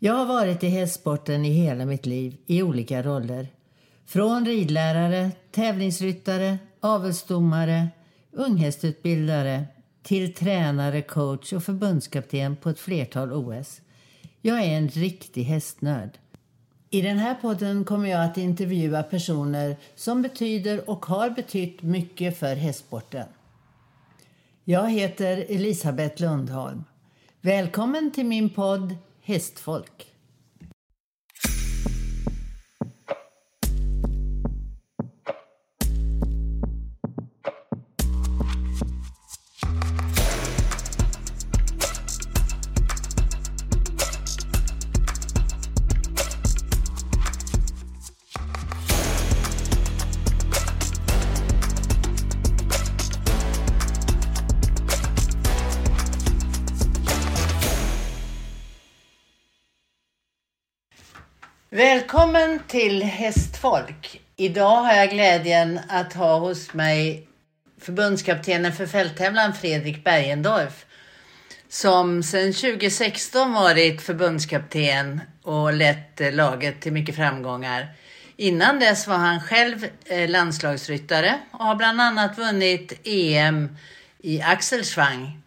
Jag har varit i hästsporten i hela mitt liv i olika roller. Från ridlärare, tävlingsryttare, avelsdomare, unghästutbildare till tränare, coach och förbundskapten på ett flertal OS. Jag är en riktig hästnörd. I den här podden kommer jag att intervjua personer som betyder och har betytt mycket för hästsporten. Jag heter Elisabeth Lundholm. Välkommen till min podd Hästfolk. Till Hästfolk. Idag har jag glädjen att ha hos mig förbundskaptenen för fälttävlan Fredrik Bergendorf som sedan 2016 varit förbundskapten och lett laget till mycket framgångar. Innan dess var han själv eh, landslagsryttare och har bland annat vunnit EM i axelschwang.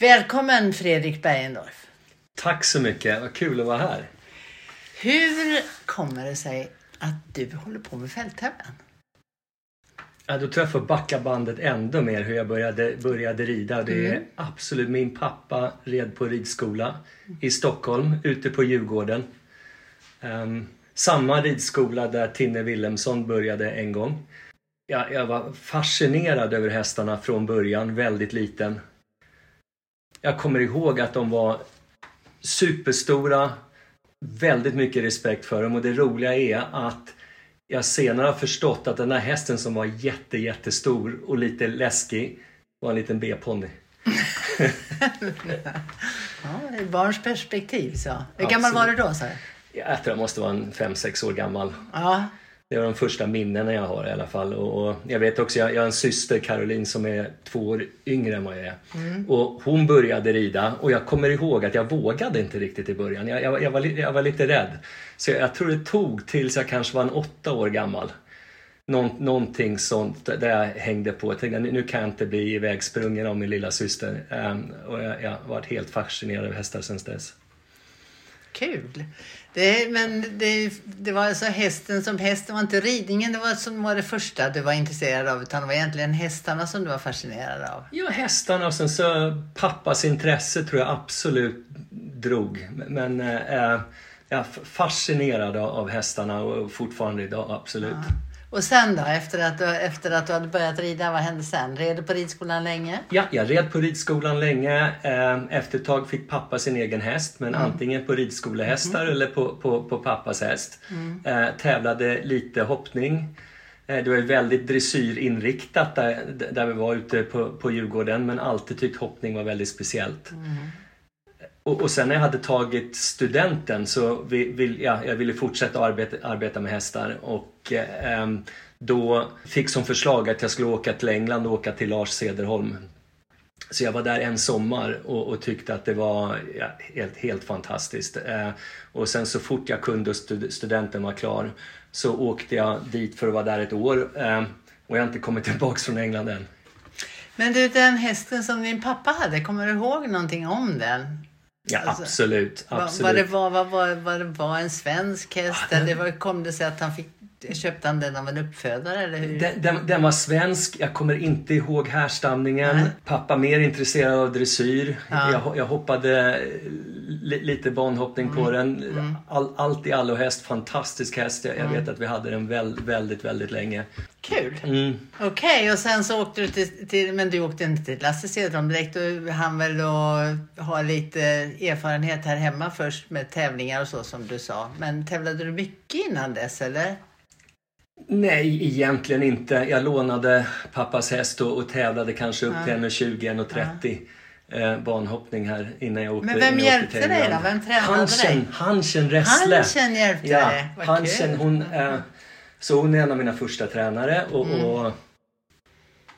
Välkommen Fredrik Bergendorf. Tack så mycket, vad kul att vara här. Hur kommer det sig att du håller på med fälttävlan? Ja, då tror jag får backa bandet ändå mer hur jag började, började rida. Det är mm. absolut min pappa red på ridskola i Stockholm, ute på Djurgården. Um, samma ridskola där Tinne Wilhelmsson började en gång. Ja, jag var fascinerad över hästarna från början, väldigt liten. Jag kommer ihåg att de var superstora, väldigt mycket respekt för dem och det roliga är att jag senare har förstått att den där hästen som var jätte, jättestor och lite läskig var en liten B-ponny. ja, I barns perspektiv så. Hur gammal var du då? Så? Jag tror jag måste vara en 5-6 år gammal. Ja. Det var de första minnena jag har i alla fall. Och, jag vet också, jag, jag har en syster Caroline som är två år yngre än vad jag är. Mm. Och hon började rida och jag kommer ihåg att jag vågade inte riktigt i början. Jag, jag, jag, var, jag var lite rädd. Så jag, jag tror det tog tills jag kanske var en åtta år gammal. Någon, någonting sånt där jag hängde på. Jag tänkte nu kan jag inte bli ivägsprungen av min lilla syster. Um, och jag, jag har varit helt fascinerad av hästar sedan dess. Kul! Det, men det, det var alltså hästen som häst, det var inte ridningen det var som var det första du var intresserad av utan det var egentligen hästarna som du var fascinerad av? Ja, hästarna och sen så pappas intresse tror jag absolut drog. Men äh, jag är fascinerad av hästarna och fortfarande idag, absolut. Ja. Och sen då, efter att, du, efter att du hade börjat rida, vad hände sen? Red du på ridskolan länge? Ja, jag red på ridskolan länge. Eh, efter ett tag fick pappa sin egen häst, men mm. antingen på ridskolehästar mm. eller på, på, på pappas häst. Mm. Eh, tävlade lite hoppning. Eh, det var väldigt dressyrinriktat där, där vi var ute på, på Djurgården, men alltid tyckt hoppning var väldigt speciellt. Mm. Och, och, sen när jag hade tagit studenten så vill, ja, jag ville fortsätta arbeta, arbeta med hästar och eh, då fick som förslag att jag skulle åka till England och åka till Lars Cederholm. Så jag var där en sommar och, och tyckte att det var ja, helt, helt fantastiskt. Eh, och sen så fort jag kunde och stud, studenten var klar så åkte jag dit för att vara där ett år. Eh, och jag har inte kommit tillbaks från England än. Men du, den hästen som din pappa hade, kommer du ihåg någonting om den? Ja, alltså, absolut. absolut. Vad, det var, vad, vad, vad det var en svensk häst ja, den... eller kom det sig att han fick Köpte han den av en uppfödare eller hur? Den, den, den var svensk. Jag kommer inte ihåg härstamningen. Nej. Pappa mer intresserad av dressyr. Ja. Jag, jag hoppade li, lite banhoppning mm. på den. Mm. All, allt i allo häst. Fantastisk häst. Jag, mm. vet att vi hade den väl, väldigt, väldigt länge. Kul! Mm. Okej, okay, och sen så åkte du till, till, men du åkte inte till Lasse Cederholm direkt. Du hann väl då ha lite erfarenhet här hemma först med tävlingar och så som du sa. Men tävlade du mycket innan dess eller? Nej, egentligen inte. Jag lånade pappas häst och, och tävlade kanske upp ja. till 1,20-1,30 ja. eh, banhoppning här innan jag åkte Men vem hjälpte dig då? Vem tränade Hansen, dig? Hansen Ressle. Hansen hjälpte ja, dig? Hansen, kul. hon, eh, så hon är en av mina första tränare och, mm. och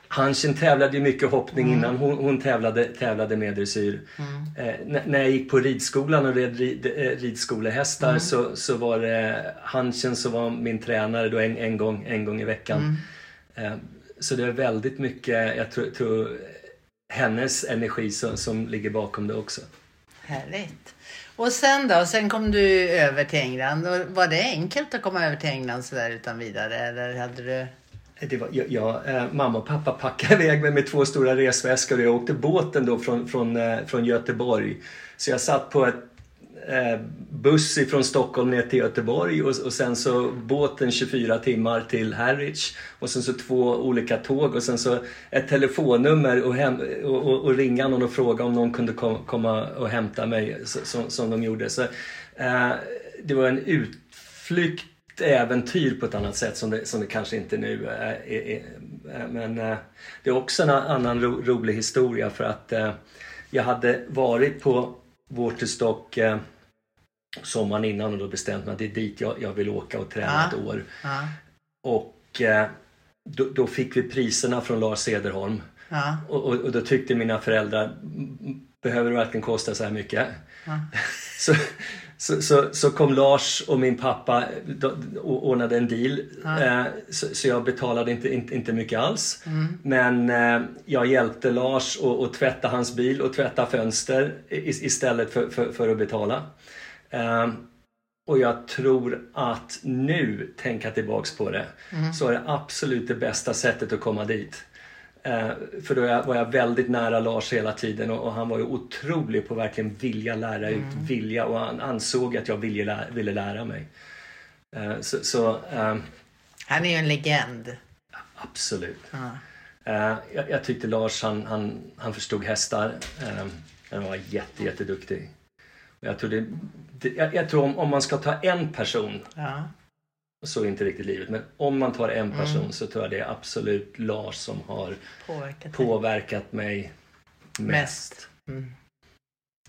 Hanchen tävlade ju mycket hoppning mm. innan hon, hon tävlade, tävlade med dressyr. Mm. Eh, när jag gick på ridskolan och red rid, eh, ridskolehästar mm. så, så var det Hanchen som var min tränare då en, en, gång, en gång i veckan. Mm. Eh, så det är väldigt mycket, jag tror, tror hennes energi som, som ligger bakom det också. Härligt. Och sen då? Sen kom du över till England. Var det enkelt att komma över till England sådär utan vidare? Eller hade du... Det var, jag, jag, eh, mamma och pappa packade iväg mig med två stora resväskor och jag åkte båten då från, från, eh, från Göteborg. Så jag satt på ett eh, buss ifrån Stockholm ner till Göteborg och, och sen så båten 24 timmar till Harwich och sen så två olika tåg och sen så ett telefonnummer och, hem, och, och, och ringa någon och fråga om någon kunde kom, komma och hämta mig så, som, som de gjorde. Så, eh, det var en utflykt äventyr på ett annat sätt som det, som det kanske inte nu är. är, är men eh, det är också en annan ro, rolig historia för att eh, jag hade varit på Waterstock eh, sommaren innan och då bestämt mig att det är dit jag, jag vill åka och träna ja. ett år. Ja. Och eh, då, då, fick vi priserna från Lars Cederholm. Ja. Och, och, och, då tyckte mina föräldrar, behöver det verkligen kosta så här mycket? så, så, så, så, kom Lars och min pappa och ordnade en deal. Eh, så, så, jag betalade inte, inte, inte mycket alls. Mm. Men eh, jag hjälpte Lars att tvätta hans bil och tvätta fönster istället för, för, för att betala. Um, och jag tror att nu, tänka tillbaks på det, mm. så är det absolut det bästa sättet att komma dit. Uh, för då var jag väldigt nära Lars hela tiden och, han var ju otrolig på att verkligen vilja lära ut, mm. vilja och han ansåg att jag ville, lära, ville lära mig. Uh, så, så uh, han är ju en legend. Absolut. Jag, jag, tyckte Lars, han, han, han förstod hästar. han var jätte, jätteduktig. Jag tror, det jag, jag, tror om, om, man ska ta en person, ja. Så är inte riktigt livet, men om man tar en person mm. så tror jag det är absolut Lars som har påverkat, påverkat mig mest. mest. Mm.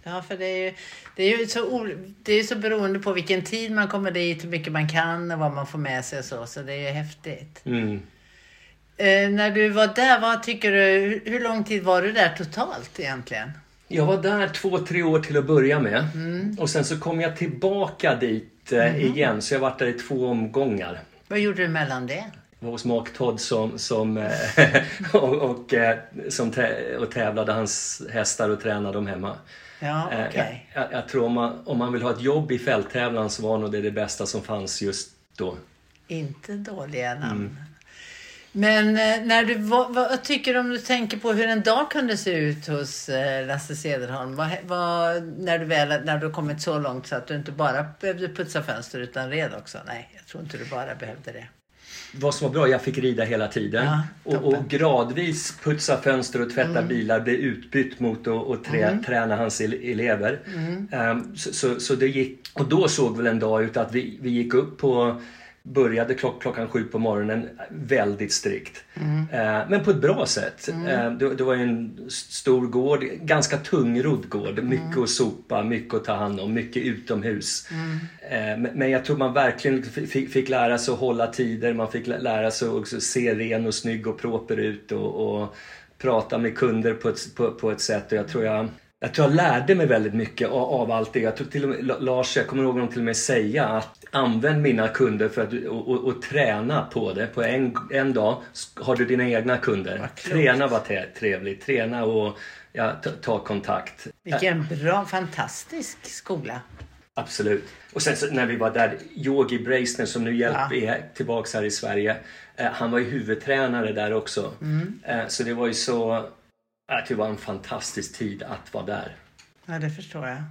Ja, för det är ju, det är ju så, det är så beroende på vilken tid man kommer dit, hur mycket man kan och vad man får med sig och så. Så det är ju häftigt. Mm. Eh, när du var där, vad tycker du, hur, lång tid var du där totalt egentligen? Jag var där två, tre år till att börja med. Mm. Och sen så kom jag tillbaka dit mm. igen. Så jag varit där i två omgångar. Vad gjorde du mellan det? Jag var hos Mark Todd som, som, eh, och, och, eh, som och tävlade hans hästar och tränade dem hemma. Ja, okay. jag, jag, jag, tror om man, om man vill ha ett jobb i fälttävlan så var nog det det bästa som fanns just då. Inte dåliga namn. Mm. Men eh, när du, vad, vad, tycker du om du tänker på hur en dag kunde se ut hos eh, Lasse Cederholm? Vad, vad, när du väl när du kommit så långt så att du inte bara behövde putsa fönster utan red också? Nej, jag tror inte du bara behövde det. Vad som var bra, jag fick rida hela tiden. Ja, och, och, gradvis putsa fönster och tvätta mm. bilar blev utbytt mot att trä, mm. träna hans elever. Mm. Um, så, så, så, det gick, och då såg väl en dag ut att vi, vi gick upp på började klock, klockan sju på morgonen väldigt strikt. Mm. Eh, men på ett bra sätt. Mm. Eh, det, det, var en stor gård, ganska tungrodd gård. Mm. Mycket att sopa, mycket att ta hand om, mycket utomhus. Mm. Eh, men jag tror man verkligen fick, fick, lära sig att hålla tider, man fick lära sig att se ren och snygg och proper ut och, och prata med kunder på ett, på, på ett sätt. Och jag tror jag jag tror jag lärde mig väldigt mycket av, av allt det. Jag tror till och med, Lars, jag kommer ihåg honom till och med säga att använd mina kunder för att och, och, och, träna på det. På en, en dag har du dina egna kunder. Träna var trevligt. Träna och ja, ta, ta kontakt. Vilken bra, fantastisk skola. Absolut. Och sen så, när vi var där, Yogi Breisner som nu hjälp, ja. är tillbaks här i Sverige. Eh, han var ju huvudtränare där också. Mm. Eh, så det var ju så det var en fantastisk tid att vara där. Ja, det förstår jag.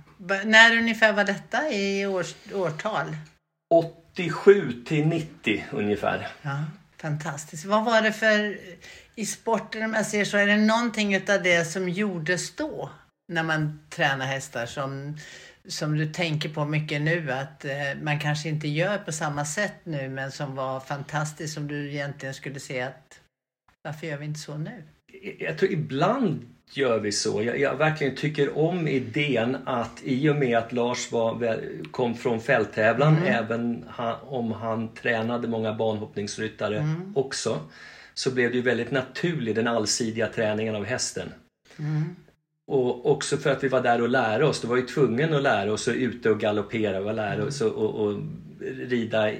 När ungefär var detta i års, årtal? 87 till 90 ungefär. Ja, fantastiskt. Vad var det för i sporten, om jag ser så, är det någonting av det som gjordes då? När man tränar hästar som, som du tänker på mycket nu att eh, man kanske inte gör på samma sätt nu men som var fantastiskt som du egentligen skulle se att varför gör vi inte så nu? jag tror ibland gör vi så. Jag, jag, verkligen tycker om idén att i och med att Lars var, kom från fälttävlan, mm. även ha, om han tränade många banhoppningsryttare mm. också, så blev det ju väldigt naturligt den allsidiga träningen av hästen. Mm. Och också för att vi var där och lära oss. Då var vi tvungna att lära oss att ute och galoppera. Var lära oss att och, och rida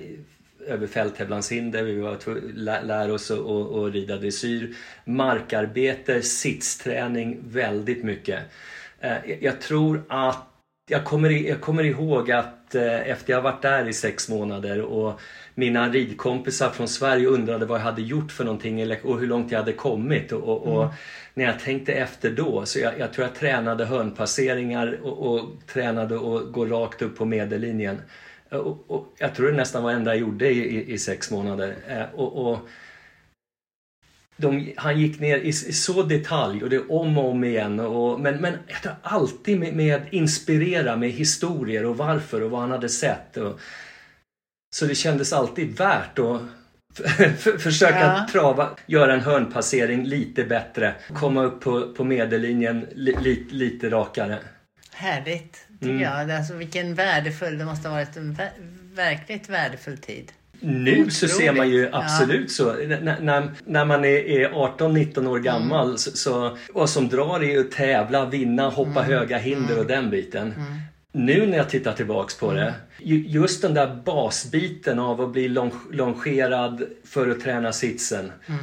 över fälttävlanshinder. Vi var lä- lära oss att och, och rida dressyr. Markarbete, sittsträning väldigt mycket. Eh, jag- tror att jag kommer, jag kommer ihåg att eh, efter jag varit där i sex månader och mina ridkompisar från Sverige undrade vad jag hade gjort för någonting eller, och hur långt jag hade kommit. Och, och, och när jag tänkte efter då, så jag, jag tror jag tränade hörnpasseringar och, och tränade att gå rakt upp på medellinjen. Och, och jag tror det nästan var det enda jag gjorde i, i, i sex månader. Eh, och, och de, han gick ner i, i så detalj och det om och om igen. Och, men, men jag tror alltid med, med inspirera med historier och varför och vad han hade sett. Och, så det kändes alltid värt att för, försöka Ja. trava, göra en hörnpassering lite bättre. Komma upp på, på medellinjen li, li, lite rakare. Härligt, tycker Mm. jag. Alltså, vilken värdefull, det måste ha varit en ver verkligt värdefull tid. Nu så ser man ju Otroligt. Ja. absolut så. N- när, när man är, är 18-19 år gammal Mm. så, så vad som drar är att tävla, vinna, hoppa Mm. höga hinder och den biten. Nu när jag tittar tillbaks på Mm. det, ju- just den där basbiten av att bli long, longerad för att träna sitsen. Mm.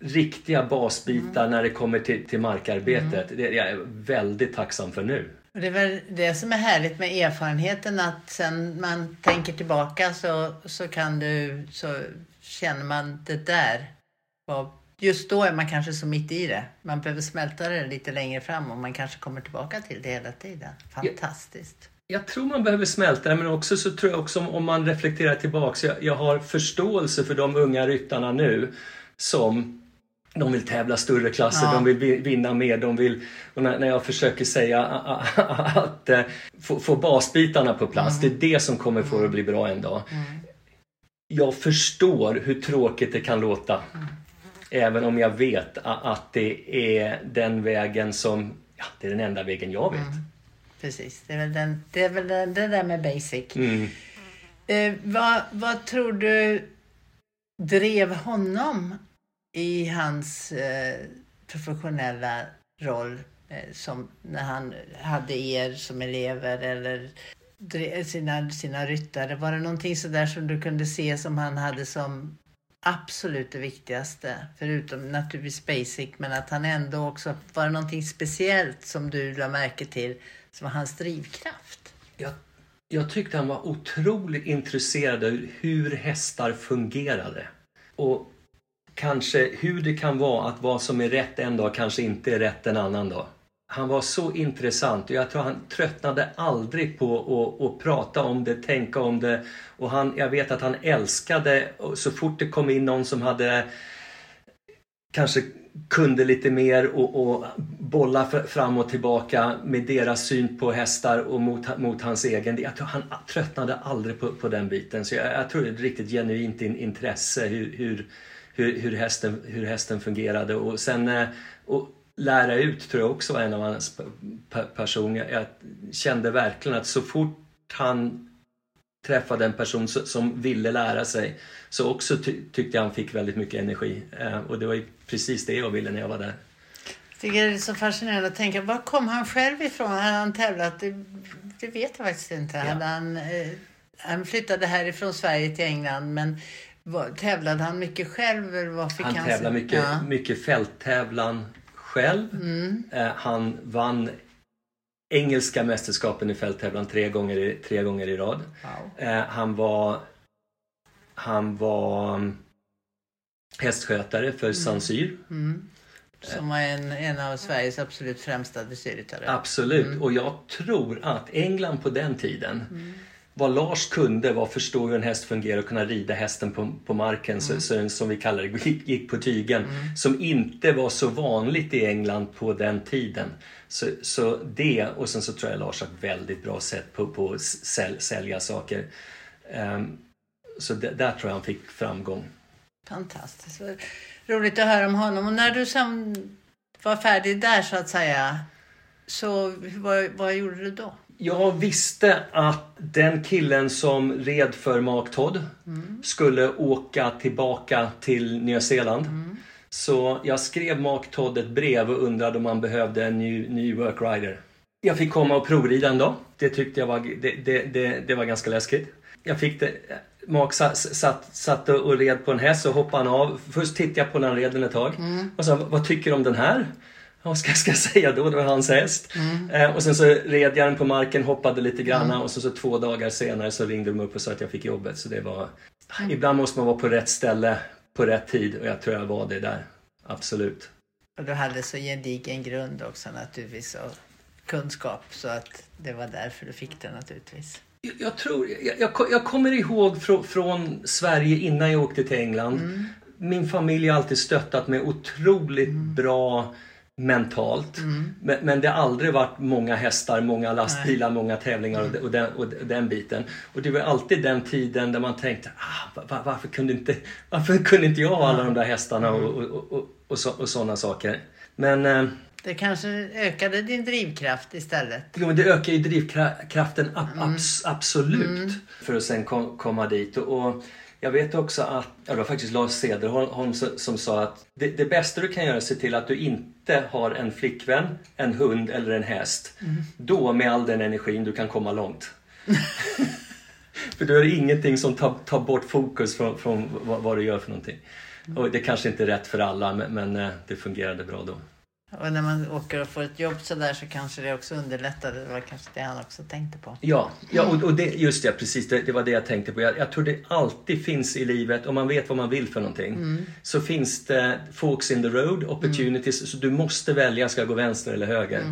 Riktiga basbitar när det kommer till, till markarbetet. Det är jag väldigt tacksam för nu. Det är väl det som är härligt med erfarenheten att sen man tänker tillbaka så, så kan du, så känner man det där. Just då är man kanske så mitt i det. Man behöver smälta det lite längre fram och man kanske kommer tillbaka till det hela tiden. Fantastiskt. Jag tror man behöver smälta det men också så tror jag också om- om man reflekterar tillbaks. Jag, jag har förståelse för de unga ryttarna nu som de vill tävla större klasser, Ja. de vill vi- vinna mer, de vill... Och när, när jag försöker säga att eh, få, få basbitarna på plats, det är det som kommer få det att bli bra en dag. Jag förstår hur tråkigt det kan låta. Även om jag vet att det är den vägen som... Ja, det är den enda vägen jag vet. Precis, det är väl, den, det, är väl den, det där med basic. Mm. Eh, vad, vad tror du drev honom i hans eh, professionella roll eh, som när han hade er som elever eller sina, sina ryttare? Var det någonting sådär som du kunde se som han hade som absolut det viktigaste? Förutom naturligtvis basic, men att han ändå också var det någonting speciellt som du lade märke till som var hans drivkraft? Jag, jag tyckte han var otroligt intresserad av hur hästar fungerade. Och kanske hur det kan vara att vad som är rätt en dag kanske inte är rätt en annan dag. Han var så intressant och jag tror han tröttnade aldrig på att, att prata om det, tänka om det. Och han, jag vet att han älskade så fort det kom in någon som hade kanske kunde lite mer och, och bolla fram och tillbaka med deras syn på hästar och mot, mot hans egen. Jag tror han tröttnade aldrig på, på den biten. Så jag, jag tror det är ett riktigt genuint intresse hur, hur, hur, hur, hästen, hur hästen fungerade. Och sen eh, och lära ut tror jag också var en av hans pe- personer. Jag kände verkligen att så fort han träffade en person so- som ville lära sig så också ty- tyckte jag han fick väldigt mycket energi. Eh, och det var ju precis det jag ville när jag var där. Jag tycker det är så fascinerande att tänka, var kom han själv ifrån? Hade han tävlat? Det, det vet jag faktiskt inte. Hade han, eh, han flyttade härifrån Sverige till England, men tävlade han mycket själv? Eller vad fick Han han tävlar sin- mycket, Ja. mycket fälttävlan själv. Mm. Eh, han vann engelska mästerskapen i fälttävlan tre gånger i, tre gånger i rad. Wow. Eh, han var han var mm, hästskötare för Sansyr. Mm. Som var en, en av Sveriges absolut främsta dressyrryttare. Absolut. Och jag tror att England på den tiden vad Lars kunde var att förstå hur en häst fungerar och kunna rida hästen på, på marken, så, så den, som vi kallar det, gick, gick på tygen. Som inte var så vanligt i England på den tiden. Så, så det, och sen så tror jag Lars har ett väldigt bra sätt på, på att säl, sälja saker. Ehm, så det, där tror jag han fick framgång. Fantastiskt. Vad Roligt att höra om honom. Och när du sen var färdig där så att säga, så vad, vad gjorde du då? Jag visste att den killen som red för Mark Todd skulle åka tillbaka till Nya Zeeland. Så jag skrev Mark Todd ett brev och undrade om han behövde en ny, ny work rider. Jag fick komma och provrida en dag. Det tyckte jag var, det, det, det, det var ganska läskigt. Jag fick det, Mark satt, satt, satt och red på en häst och hoppade han av. Först tittade jag på när han red den ett tag. Och sa, vad tycker du om den här? Vad ska, ska jag säga då? Det var hans häst. Eh, och sen så red jag den på marken, hoppade lite grann och sen så två dagar senare så ringde de upp och sa att jag fick jobbet. Så det var... Ibland måste man vara på rätt ställe på rätt tid och jag tror jag var det där. Absolut. Och du hade så gedigen grund också naturligtvis och kunskap så att det var därför du fick det naturligtvis. Jag, jag tror, jag, jag, jag kommer ihåg från, från Sverige innan jag åkte till England. Min familj har alltid stöttat mig otroligt bra mentalt. Men, men det har aldrig varit många hästar, många lastbilar, många tävlingar och, och, den, och den biten. Och det var alltid den tiden där man tänkte ah, var, varför, kunde inte, varför kunde inte jag ha alla de där hästarna och, och, så, sådana saker. Men eh, Det kanske ökade din drivkraft istället. Jo, men det ökar ju drivkraften ab abs absolut för att sen kom komma dit. Och jag vet också att, ja, det var faktiskt Lars Cederholm som, sa att det, det bästa du kan göra är att se till att du inte har en flickvän, en hund eller en häst. Då med all den energin du kan komma långt. för då är det ingenting som tar, tar bort fokus från, från vad, vad du gör för någonting. Och det kanske inte är rätt för alla men, men eh, det fungerade bra då. Och när man åker och får ett jobb sådär så kanske det också underlättar. Det var kanske det han också tänkte på. Ja, ja och, och det, just det, precis. Det, det var det jag tänkte på. Jag, jag tror det alltid finns i livet, om man vet vad man vill för någonting, så finns det forks in the road, opportunities. Så du måste välja, ska jag gå vänster eller höger?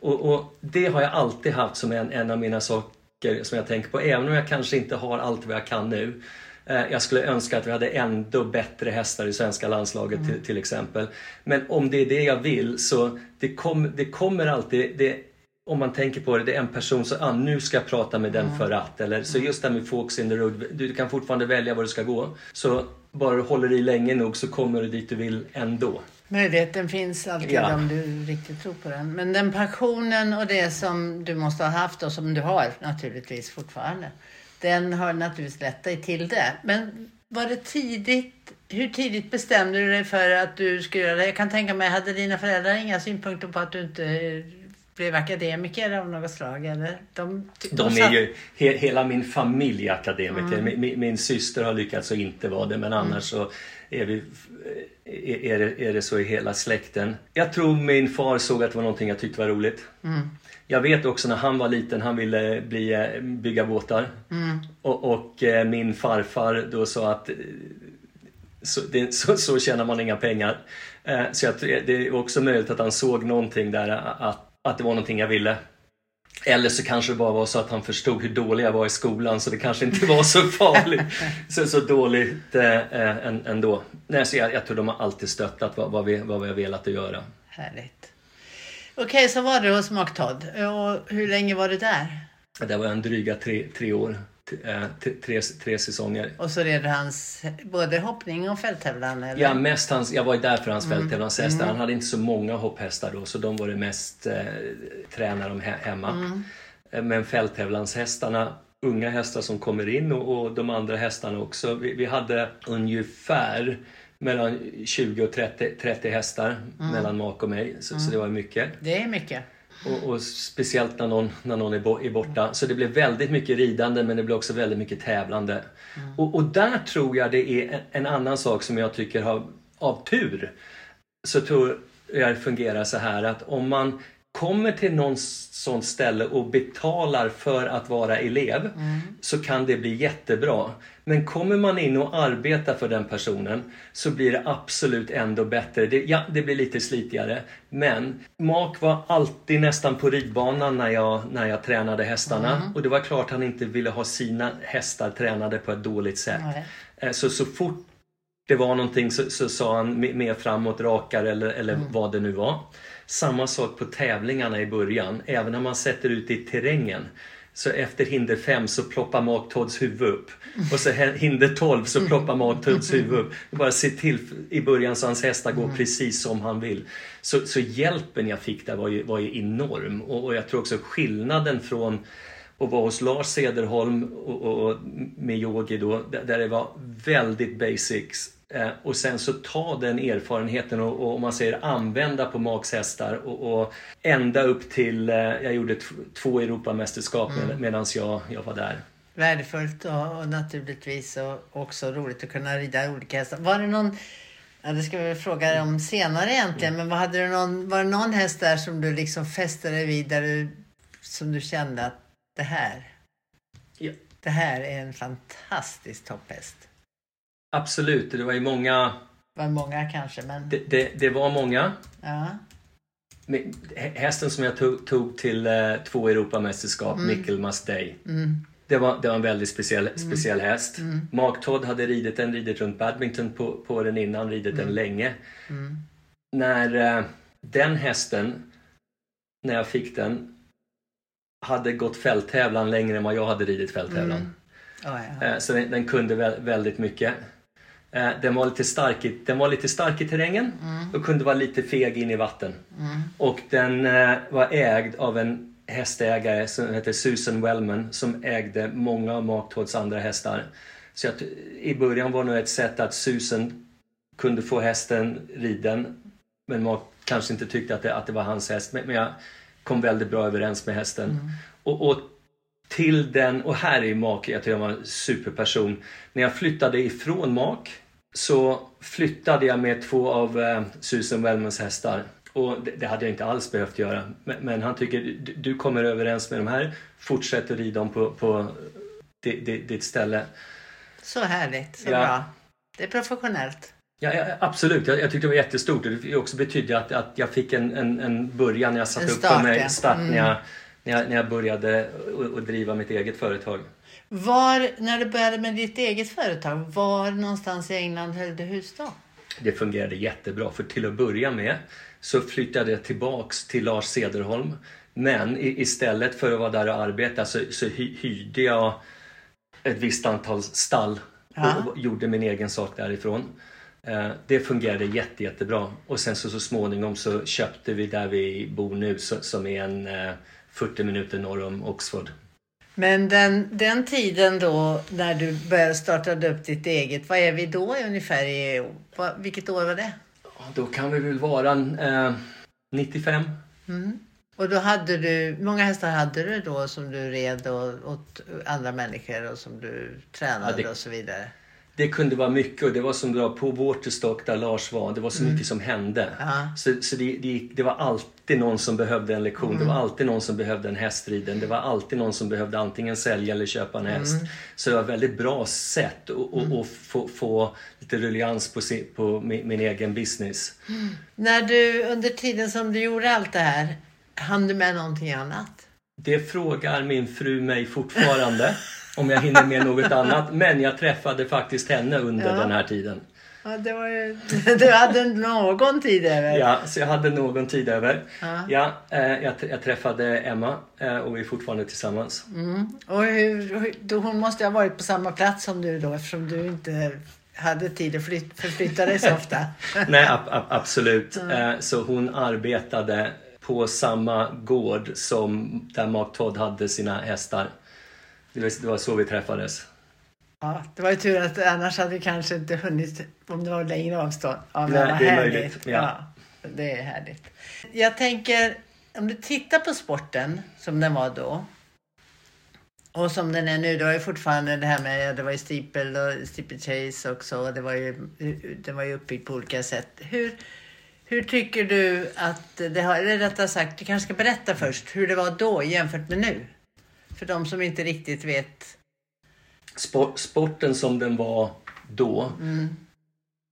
Och, och det har jag alltid haft som en, en av mina saker som jag tänker på. Även om jag kanske inte har allt vad jag kan nu. Eh, Jag skulle önska att vi hade ändå bättre hästar i svenska landslaget till, till exempel. Men om det är det jag vill så det, kom, det kommer alltid, det, om man tänker på det, det är en person som ah, nu ska jag prata med den för att. Eller, så just det här med folks in the road, du kan fortfarande välja var du ska gå. Så bara du håller i länge nog så kommer du dit du vill ändå. Möjligheten finns alltid Ja. om du riktigt tror på den. Men den passionen och det som du måste ha haft och som du har naturligtvis fortfarande. Den har naturligtvis lett dig till det. Men var det tidigt? Hur tidigt bestämde du dig för att du skulle göra det? Jag kan tänka mig, hade dina föräldrar inga synpunkter på att du inte eh, blev akademiker av något slag? Eller? De, De är ju, he, hela min familj är akademiker. Min, min, min syster har lyckats att inte vara det men annars så är, vi, är, är, det, är det så i hela släkten. Jag tror min far såg att det var någonting jag tyckte var roligt. Jag vet också när han var liten, han ville bli, eh, bygga båtar. Och, och eh, min farfar då sa att eh, så, det, så, så tjänar man inga pengar. Så jag, det är också möjligt att han såg någonting där, att, att det var någonting jag ville. Eller så kanske det bara var så att han förstod hur dålig jag var i skolan så det kanske inte var så farligt. så, så dåligt eh, än- ändå. Nej, så jag, jag tror de har alltid stöttat vad, vad, vi, vad vi har velat att göra. Härligt. Okej, så var du hos Mark Todd. Och hur länge var du där? Det var en dryga tre, tre år. T- eh, Tre, tre säsonger. Och så red du hans både hoppning och fälttävlan? Eller? Ja, mest hans, jag var ju där för hans fälttävlanshästar. Han hade inte så många hopphästar då så de var det mest eh, tränade de he- hemma. Eh, Men fälttävlanshästarna, unga hästar som kommer in och, och de andra hästarna också. Vi, vi hade ungefär mellan 20 och 30, 30 hästar mellan Mark och mig. Så, så det var mycket. Det är mycket. Och, och speciellt när någon, när någon är, är borta. Så det blev väldigt mycket ridande men det blev också väldigt mycket tävlande. Och, och där tror jag det är en, en annan sak som jag tycker har, av tur, så tror jag det fungerar så här att om man kommer till någon sånt ställe och betalar för att vara elev så kan det bli jättebra. Men kommer man in och arbetar för den personen så blir det absolut ändå bättre. Det, ja, det blir lite slitigare. Men Mark var alltid nästan på ridbanan när jag, när jag tränade hästarna. Och det var klart han inte ville ha sina hästar tränade på ett dåligt sätt. Eh, Så, så fort det var någonting så, så sa han me- mer framåt, rakare eller, eller vad det nu var. Samma sak på tävlingarna i början. Även när man sätter ut i terrängen Så efter hinder 5 så ploppar Mark Todds huvud upp. Och så hinder 12 så ploppar Mark Todds huvud upp. Bara se till i början så hans hästar går precis som han vill. Så, så hjälpen jag fick där var ju, var ju enorm. Och, och jag tror också skillnaden från att vara hos Lars Cederholm och, och, och med yogi då, där det var väldigt basics och sen så ta den erfarenheten och, och om man säger använda på Max hästar och, och ända upp till, eh, jag gjorde två Europamästerskap mm. medan jag, jag var där. Värdefullt och, och naturligtvis och också roligt att kunna rida olika hästar. Var det någon, ja det ska vi fråga dig om senare egentligen, men vad hade du någon, var det någon häst där som du liksom fäste dig vid där du, som du kände att det här, ja. det här är en fantastisk topphäst? Absolut, det var ju många... Det var många kanske, men... Det, det, det var många. Ja. Hästen som jag tog, tog till eh, två Europamästerskap, mm. Michaelmas Day. Mm. Det, var, det var en väldigt speciell, mm. speciell häst. Mm. Mark Todd hade ridit den, ridit runt badminton på, på den innan, ridit den mm. länge. Mm. När eh, den hästen, när jag fick den, hade gått fälttävlan längre än vad jag hade ridit fälttävlan. Oh, ja. Eh, så den, den kunde väldigt mycket. Eh, den var lite stark i, den var lite stark i terrängen mm. och kunde vara lite feg in i vatten. Mm. Och den eh, var ägd av en hästägare som heter Susan Wellman som ägde många av Mark andra hästar. Så att, i början var det ett sätt att Susan kunde få hästen riden men Mark kanske inte tyckte att det, att det var hans häst. Men, men jag kom väldigt bra överens med hästen. Mm. Och, och till den, och här är Mak, jag tycker han var en superperson. När jag flyttade ifrån Mak så flyttade jag med två av eh, Susan Wellmans hästar. Och det, det, hade jag inte alls behövt göra. Men, men han tycker du, du, kommer överens med de här, fortsätt att rida dem på, på ditt ställe. Så härligt, så ja. bra. Det är professionellt. Ja, ja absolut, jag, jag, tyckte det var jättestort. Det också betydde att, att jag fick en, en, en början när jag satte upp på mig, start mm. när jag när jag, när jag började att driva mitt eget företag. Var, när du började med ditt eget företag, var någonstans i England höll du hus då? Det fungerade jättebra, för till att börja med så flyttade jag tillbaks till Lars Cederholm. Men istället för att vara där och arbeta så, så hyrde jag ett visst antal stall och, och gjorde min egen sak därifrån. Eh, det fungerade jätte, jättebra. Och sen så, så småningom så köpte vi där vi bor nu som är en eh, 40 minuter norr om Oxford. Men den, den tiden då när du började starta upp ditt eget, vad är vi då ungefär i, vilket år var det? Då kan vi väl vara eh, 95. Mm. Och då hade du, många hästar hade du då som du red åt andra människor och som du tränade ja, det, och så vidare? Det kunde vara mycket och det var som på Waterstock där Lars var. Det var så mm. mycket som hände. Ja. Så, så det, det, det, var alltid någon som behövde en lektion. Mm. Det var alltid någon som behövde en hästriden. Det var alltid någon som behövde antingen sälja eller köpa en häst. Mm. Så det var ett väldigt bra sätt att mm. få, få lite ruljans på, sin, på min, min, egen business. Mm. När du under tiden som du gjorde allt det här, hann du med någonting annat? Det frågar min fru mig fortfarande. om jag hinner med något annat. Men jag träffade faktiskt henne under ja. den här tiden. Ja, det var ju, du hade någon tid över. Ja, så jag hade någon tid över. Ja. ja eh, jag, jag, träffade Emma eh, och vi är fortfarande tillsammans. Mm. Och hur, då, hon måste ha varit på samma plats som du då eftersom du inte hade tid att flyt, förflytta dig så ofta. Nej, ab, ab, absolut. Mm. Så hon arbetade på samma gård som där Mark Todd hade sina hästar. Det var så vi träffades. Ja, det var ju tur att annars hade vi kanske inte hunnit om det var längre avstånd. Ja, Nej, det är härligt. möjligt. Ja. ja, det är härligt. Jag tänker, om du tittar på sporten som den var då och som den är nu, då är ju fortfarande det här med, det var ju steeple och steeplechase också och det var ju, den var ju uppbyggd på olika sätt. Hur, hur tycker du att det har, eller rättare sagt, du kanske ska berätta först hur det var då jämfört med nu? För de som inte riktigt vet. Sport, sporten som den var då. Mm.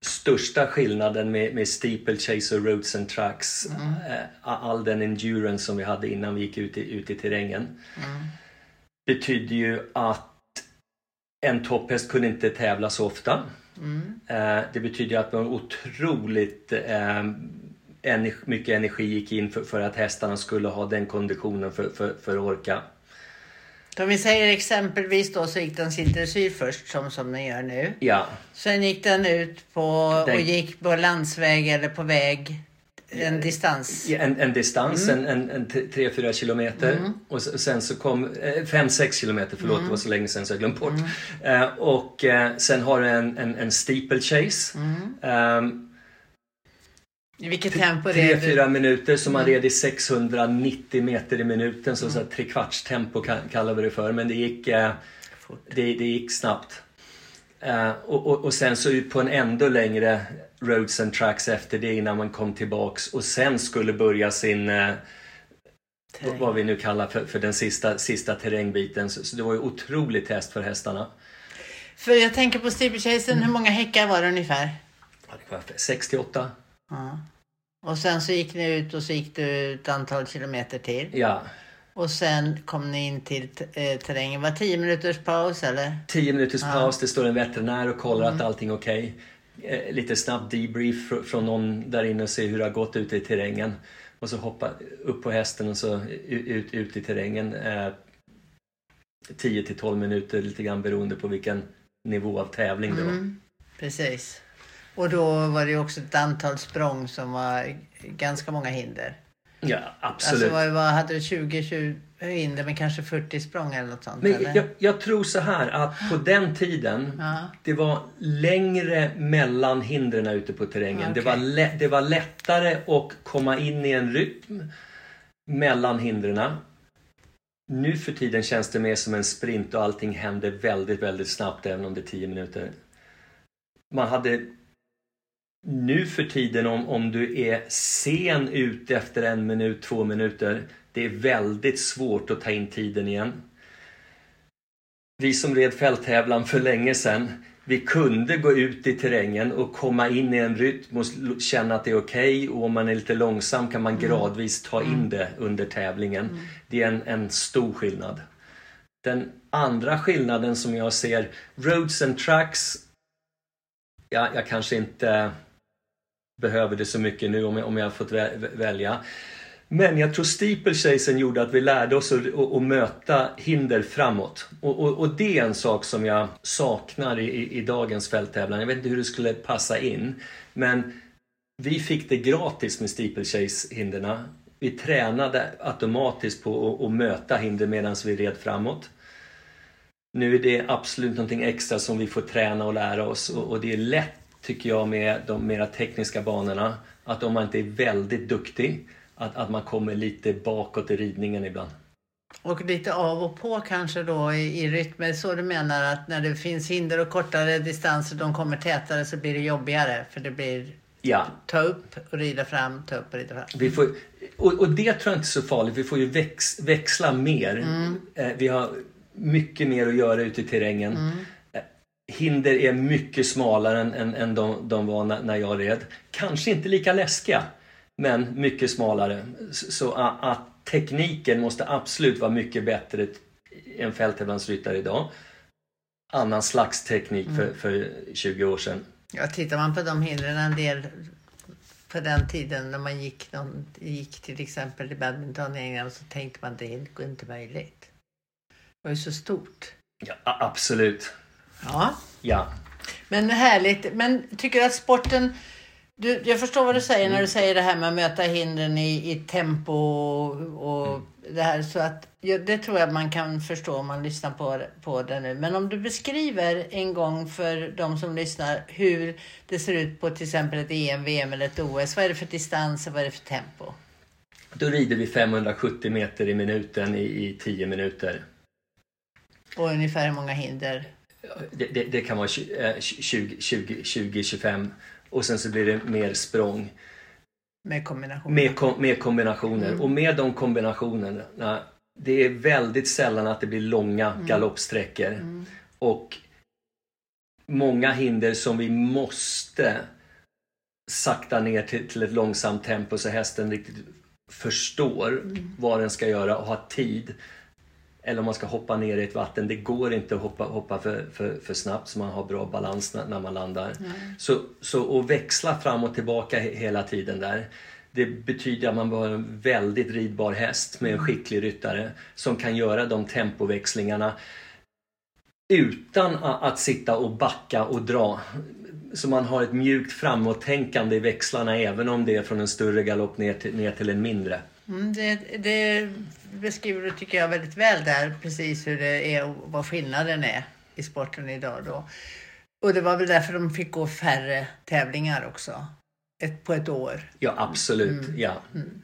Största skillnaden med, med steeplechase och roads and tracks. Mm. Eh, all den endurance som vi hade innan vi gick ut i, ut i terrängen. Mm. Betydde ju att en topphäst kunde inte tävla så ofta. Mm. Eh, det betyder att man otroligt eh, mycket energi gick in för, för, att hästarna skulle ha den konditionen för, för, för att orka. Om vi säger exempelvis då så gick den sin dressyr först som, som den gör nu. Ja, Sen gick den ut på Den- och gick på landsväg eller på väg en distans. en, en distans, en, en, en 3-4 kilometer. Och s- sen så kom, 5-6 kilometer, förlåt det var så länge sedan så jag glömt bort. Eh, och eh, sen har du en, en, en steeplechase. Um, I vilket tempo det är? 3-4 minuter som man red i 690 meter i minuten. Så, så här, trekvarts tempo kallar vi det för. Men det gick, eh, det, det gick snabbt. Eh, och, och, och sen så ut på en ändå längre roads and tracks efter det innan man kom tillbaks och sen skulle börja sin Terräng. vad vi nu kallar för, för den sista, sista terrängbiten. Så, så det var ju otroligt test för hästarna. För jag tänker på steeplechasen, hur många häckar var det ungefär? Ja, det var 68. Ja. Och sen så gick ni ut och så gick du ett antal kilometer till. Ja, Och sen kom ni in till eh, terrängen. Var tio minuters paus eller? 10 minuters paus, det står en veterinär och kollar att allting är okej. Eh, lite snabb debrief fr- från någon där inne och se hur det har gått ute i terrängen. Och så hoppa upp på hästen och så ut, ut i terrängen. Eh, 10 till 12 minuter lite grann beroende på vilken nivå av tävling det var. Mm, precis. Och då var det också ett antal språng som var ganska många hinder. Ja, absolut. Alltså vad, vad hade du 20, 20 hinder men kanske 40 språng eller något sånt? Men jag, jag tror så här att på den tiden Ja. det var längre mellan hindren ute på terrängen. Det, Okej. var lä- det var lättare att komma in i en rytm mellan hindren. Nu för tiden känns det mer som en sprint och allting händer väldigt, väldigt snabbt även om det är 10 minuter. Man hade nu för tiden om, om du är sen ut efter en minut, två minuter. Det är väldigt svårt att ta in tiden igen. Vi som red fälttävlan för länge sedan, vi kunde gå ut i terrängen och komma in i en rytm och känna att det är okej och om man är lite långsam kan man gradvis ta in det under tävlingen. Det är en, en stor skillnad. Den andra skillnaden som jag ser, roads and tracks, ja, jag kanske inte behöver det så mycket nu om jag, om jag har fått vä- välja. Men jag tror steeplechasen gjorde att vi lärde oss att, att, att möta hinder framåt. Och, och, och det är en sak som jag saknar i, i, i dagens fälttävlan. Jag vet inte hur det skulle passa in. Men vi fick det gratis med steeplechase-hinderna. Vi tränade automatiskt på att, att möta hinder medan vi red framåt. Nu är det absolut någonting extra som vi får träna och lära oss och, och det är lätt tycker jag med de mera tekniska banorna att om man inte är väldigt duktig att, att man kommer lite bakåt i ridningen ibland. Och lite av och på kanske då i, i rytm. Så du menar att när det finns hinder och kortare distanser, de kommer tätare så blir det jobbigare. För det blir Ja, ta upp och rida fram, ta upp och rida fram. vi får, och, och det tror jag inte är så farligt. Vi får ju väx, växla mer. Eh, vi har mycket mer att göra ute i terrängen. Eh, Hinder är mycket smalare än, än, än de, de var när, när jag red. Kanske inte lika läskiga, men mycket smalare. Så, att, att tekniken måste absolut vara mycket bättre än fälttävlansryttare idag. Annan slags teknik för, för 20 år sedan. Ja, tittar man på de hindren en del på den tiden när man gick, någon, gick till exempel i badminton i England så tänkte man det är inte möjligt. Det var ju så stort. Ja, absolut. Ja, Ja. men härligt. Men tycker du att sporten... Du, jag förstår vad du säger när du säger det här med att möta hindren i, i tempo och, och det här. Så att, det tror jag man kan förstå om man lyssnar på, på det nu. Men om du beskriver en gång för de som lyssnar hur det ser ut på till exempel ett EM, VM eller ett OS. Vad är det för distanser? Vad är det för tempo? Då rider vi 570 meter i minuten i, i 10 minuter. Och ungefär hur många hinder? Det, det, det kan vara 20, eh, 20, 20, 20, 25 och sen så blir det mer språng. Med kombination? Med, kom, med kombinationer. Och med de kombinationerna, det är väldigt sällan att det blir långa galoppsträckor. Och många hinder som vi måste sakta ner till, till ett långsamt tempo så hästen riktigt förstår vad den ska göra och har tid. Eller om man ska hoppa ner i ett vatten. Det går inte att hoppa, hoppa för, för, för snabbt så man har bra balans när, när man landar. Så, så att växla fram och tillbaka he- hela tiden där. Det betyder att man var en väldigt ridbar häst med en skicklig ryttare som kan göra de tempoväxlingarna utan att sitta och backa och dra. Så man har ett mjukt framåttänkande i växlarna även om det är från en större galopp ner till, ner till en mindre. Mm, det, det beskriver du tycker jag väldigt väl där precis hur det är och vad skillnaden är i sporten idag då. Och det var väl därför de fick gå färre tävlingar också? Ett, på ett år? Ja absolut, mm. ja. Mm.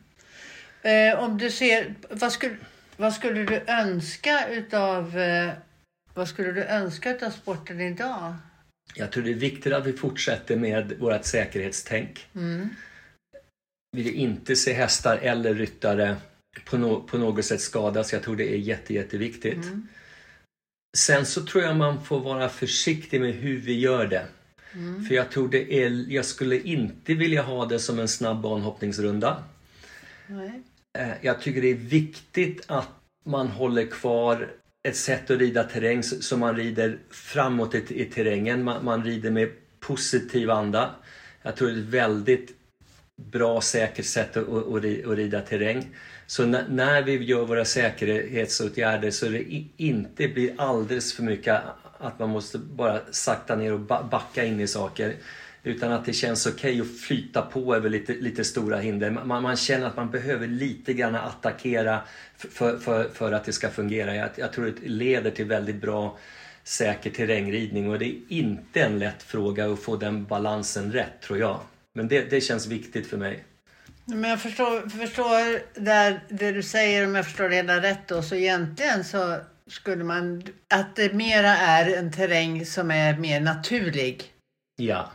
Eh, om du ser, vad skulle, vad skulle du önska utav eh, vad skulle du önska utav sporten idag? Jag tror det är viktigt att vi fortsätter med vårt säkerhetstänk. Mm. Vi vill inte se hästar eller ryttare på, no på något sätt skadas. Jag tror det är jätte, jätteviktigt. Mm. Sen så tror jag man får vara försiktig med hur vi gör det. Mm. För jag tror det är, jag skulle inte vilja ha det som en snabb banhoppningsrunda. Nej. Eh, jag tycker det är viktigt att man håller kvar ett sätt att rida terräng som man rider framåt i, i terrängen. Man, man, rider med positiv anda. Jag tror det är ett väldigt bra säkert sätt att, att, att rida terräng. Så när vi gör våra säkerhetsåtgärder så det inte blir alldeles för mycket att man måste bara sakta ner och backa in i saker. Utan att det känns okej okay att flyta på över lite, lite stora hinder. Man, man, känner att man behöver lite grann attackera för, för, för att det ska fungera. Jag, jag tror det leder till väldigt bra säker terrängridning och det är inte en lätt fråga att få den balansen rätt tror jag. Men det, det känns viktigt för mig. Men jag förstår, förstår där, det du säger, om jag förstår det hela rätt då, så egentligen så skulle man, att det mera är en terräng som är mer naturlig. Ja.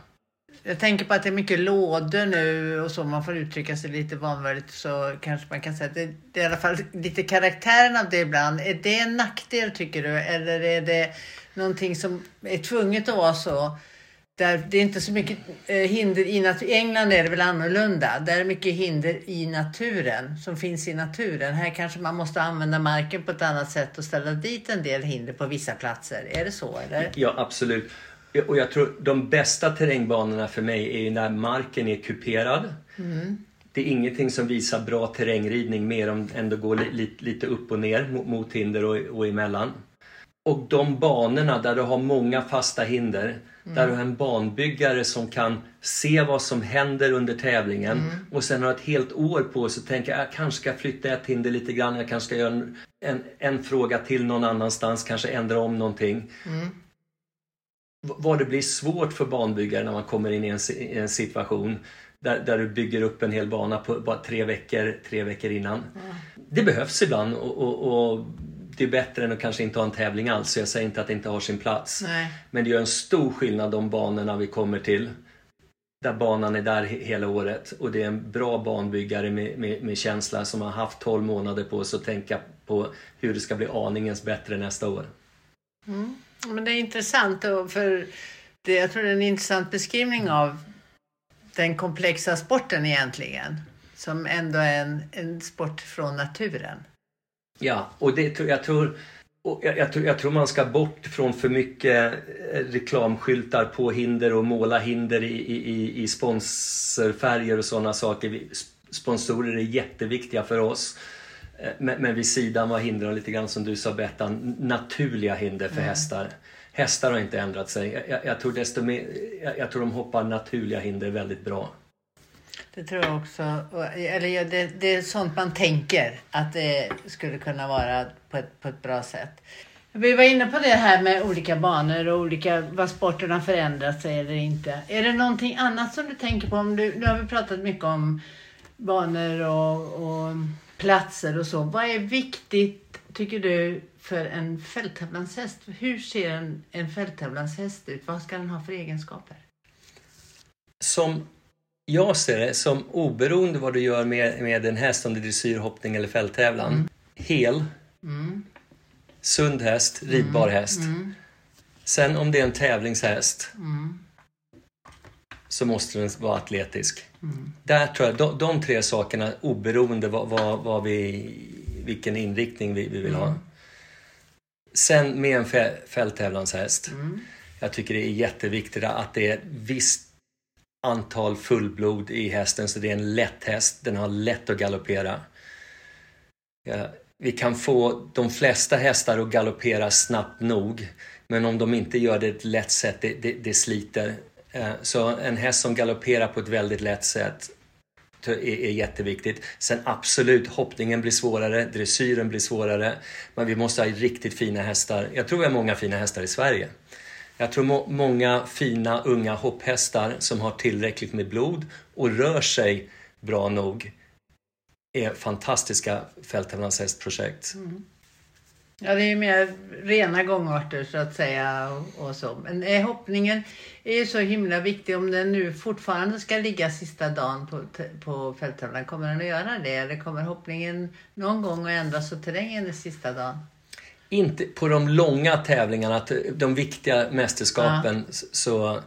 Jag tänker på att det är mycket lådor nu och så, man får uttrycka sig lite vanvördigt så kanske man kan säga att det, det är i alla fall lite karaktären av det ibland. Är det en nackdel tycker du? Eller är det någonting som är tvunget att vara så? Där det är inte så mycket eh, hinder i naturen. I England är det väl annorlunda. Där är mycket hinder i naturen, som finns i naturen. Här kanske man måste använda marken på ett annat sätt och ställa dit en del hinder på vissa platser. Är det så eller? Ja, absolut. Och jag tror de bästa terrängbanorna för mig är när marken är kuperad. Mm. Det är ingenting som visar bra terrängridning mer än att gå li, lite upp och ner mot hinder och, och emellan. Och de banorna där du har många fasta hinder, mm. där du har en banbyggare som kan se vad som händer under tävlingen mm. och sen har ett helt år på sig att tänka jag kanske ska flytta ett hinder lite grann, jag kanske ska göra en, en, en fråga till någon annanstans, kanske ändra om någonting. Mm vad det blir svårt för banbyggare när man kommer in i en, i en situation där, där, du bygger upp en hel bana på bara tre veckor, tre veckor innan. Det behövs ibland och, och, och, det är bättre än att kanske inte ha en tävling alls. Så jag säger inte att det inte har sin plats. Nej. Men det gör en stor skillnad de banorna vi kommer till. Där banan är där hela året och det är en bra banbyggare med, med, med känsla som har haft 12 månader på sig att tänka på hur det ska bli aningens bättre nästa år. Mm. Men det är intressant för det, jag tror det är en intressant beskrivning av den komplexa sporten egentligen. Som ändå är en, en sport från naturen. Ja, och det, jag, tror, jag, jag, tror, jag tror man ska bort från för mycket eh, reklamskyltar på hinder och måla hinder i, i, i sponsorfärger och sådana saker. Sponsorer är jätteviktiga för oss. Eh, men, men vid sidan var hindren lite grann som du sa Bettan, naturliga hinder för mm. hästar. Hästar har inte ändrat sig. Jag, jag, tror desto mer, jag, jag, tror de hoppar naturliga hinder väldigt bra. Det tror jag också. Eller det, det är sånt man tänker att det skulle kunna vara på ett, på ett bra sätt. Vi var inne på det här med olika banor och olika, vad sporten har förändrat sig eller inte. Är det någonting annat som du tänker på? Om du, nu har vi pratat mycket om banor och, och platser och så. Vad är viktigt, tycker du, för en fälttävlanshäst? Hur ser en, en fälttävlanshäst ut? Vad ska den ha för egenskaper? Som jag ser det, som oberoende vad du gör med, med en häst, om det är dressyr, hoppning eller fälttävlan. Mm. Hel, mm. sund häst, ridbar mm. häst. Mm. Sen om det är en tävlingshäst mm. så måste den vara atletisk. Mm. Där tror jag, de, de tre sakerna oberoende vad, vad, vad vi, vilken inriktning vi, vi vill ha. Sen med en fälttävlanshäst. Jag tycker det är jätteviktigt att det är visst antal fullblod i hästen så det är en lätt häst. Den har lätt att galoppera. Ja, vi kan få de flesta hästar att galoppera snabbt nog. Men om de inte gör det på ett lätt sätt, det, det, det sliter. Eh, så en häst som galopperar på ett väldigt lätt sätt är, är jätteviktigt. Sen absolut, hoppningen blir svårare, dressyren blir svårare. Men vi måste ha riktigt fina hästar. Jag tror vi har många fina hästar i Sverige. Jag tror må många fina unga hopphästar som har tillräckligt med blod och rör sig bra nog är fantastiska fälttävlanshästprojekt. Mm. Ja, det är ju mer rena gångarter så att säga och, och så. Men är hoppningen är ju så himla viktig om den nu fortfarande ska ligga sista dagen på, på fälttävlan. Kommer den att göra det eller kommer hoppningen någon gång att ändras så terrängen är sista dagen? Inte på de långa tävlingarna, de viktiga mästerskapen ja. så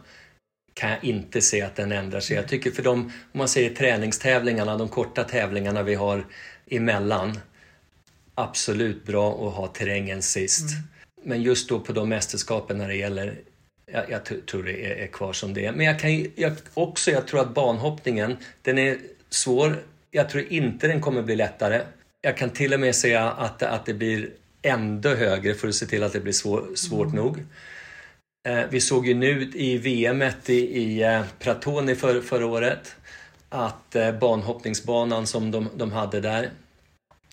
kan jag inte se att den ändrar sig. Jag tycker för de, om man säger träningstävlingarna, de korta tävlingarna vi har emellan, absolut bra att ha terrängen sist. Mm. Men just då på de mästerskapen när det gäller, jag, jag tror det är, är, kvar som det är. Men jag kan jag, också, jag tror att banhoppningen, den är svår. Jag tror inte den kommer bli lättare. Jag kan till och med säga att, att det blir ändå högre för att se till att det blir svår, svårt mm. nog. Eh, vi såg ju nu i VM i, i eh, Pratoni för, förra året att eh, banhoppningsbanan som de, de hade där,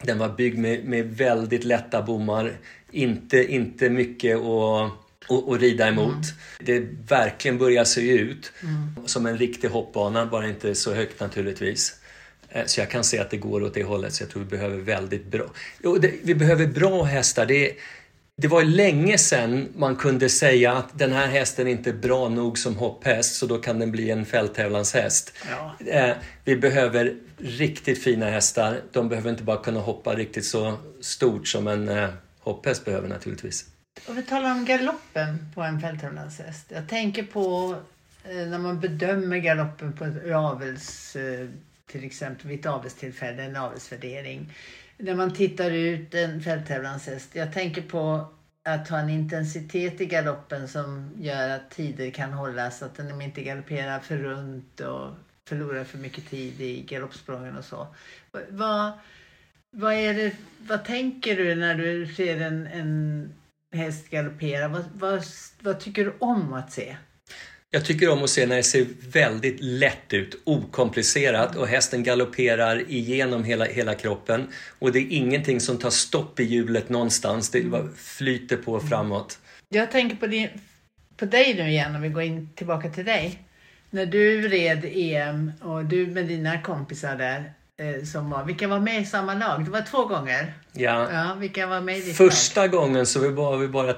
den var byggd med, med väldigt lätta bommar. Inte, inte mycket att och, och rida emot. Mm. Det verkligen börjar se ut mm. som en riktig hoppbana, bara inte så högt naturligtvis. Så jag kan se att det går åt det hållet, så jag tror vi behöver väldigt bra... Jo, det, vi behöver bra hästar. Det, det var länge sedan man kunde säga att den här hästen är inte bra nog som hopphäst så då kan den bli en fälttävlanshäst. Ja. Eh, vi behöver riktigt fina hästar. De behöver inte bara kunna hoppa riktigt så stort som en eh, hopphäst behöver naturligtvis. Och vi talar om galoppen på en fälttävlanshäst. Jag tänker på eh, när man bedömer galoppen på ett avels, till exempel vid ett avelstillfälle, en avelsvärdering när man tittar ut en fälttävlanshäst. Jag tänker på att ha en intensitet i galoppen som gör att tider kan hållas, att den inte galopperar för runt och förlorar för mycket tid i galoppsprången och så. Vad, vad, är det, vad tänker du när du ser en, en häst galoppera? Vad, vad, vad tycker du om att se? Jag tycker om att se när det ser väldigt lätt ut, okomplicerat och hästen galopperar igenom hela, hela kroppen. Och det är ingenting som tar stopp i hjulet någonstans, det bara flyter på framåt. Jag tänker på, din, på dig nu igen, om vi går in tillbaka till dig. När du red EM och du med dina kompisar där, eh, som var, vilka var med i samma lag? Det var två gånger? Ja. ja vilka var med i ditt Första lag? gången så var vi bara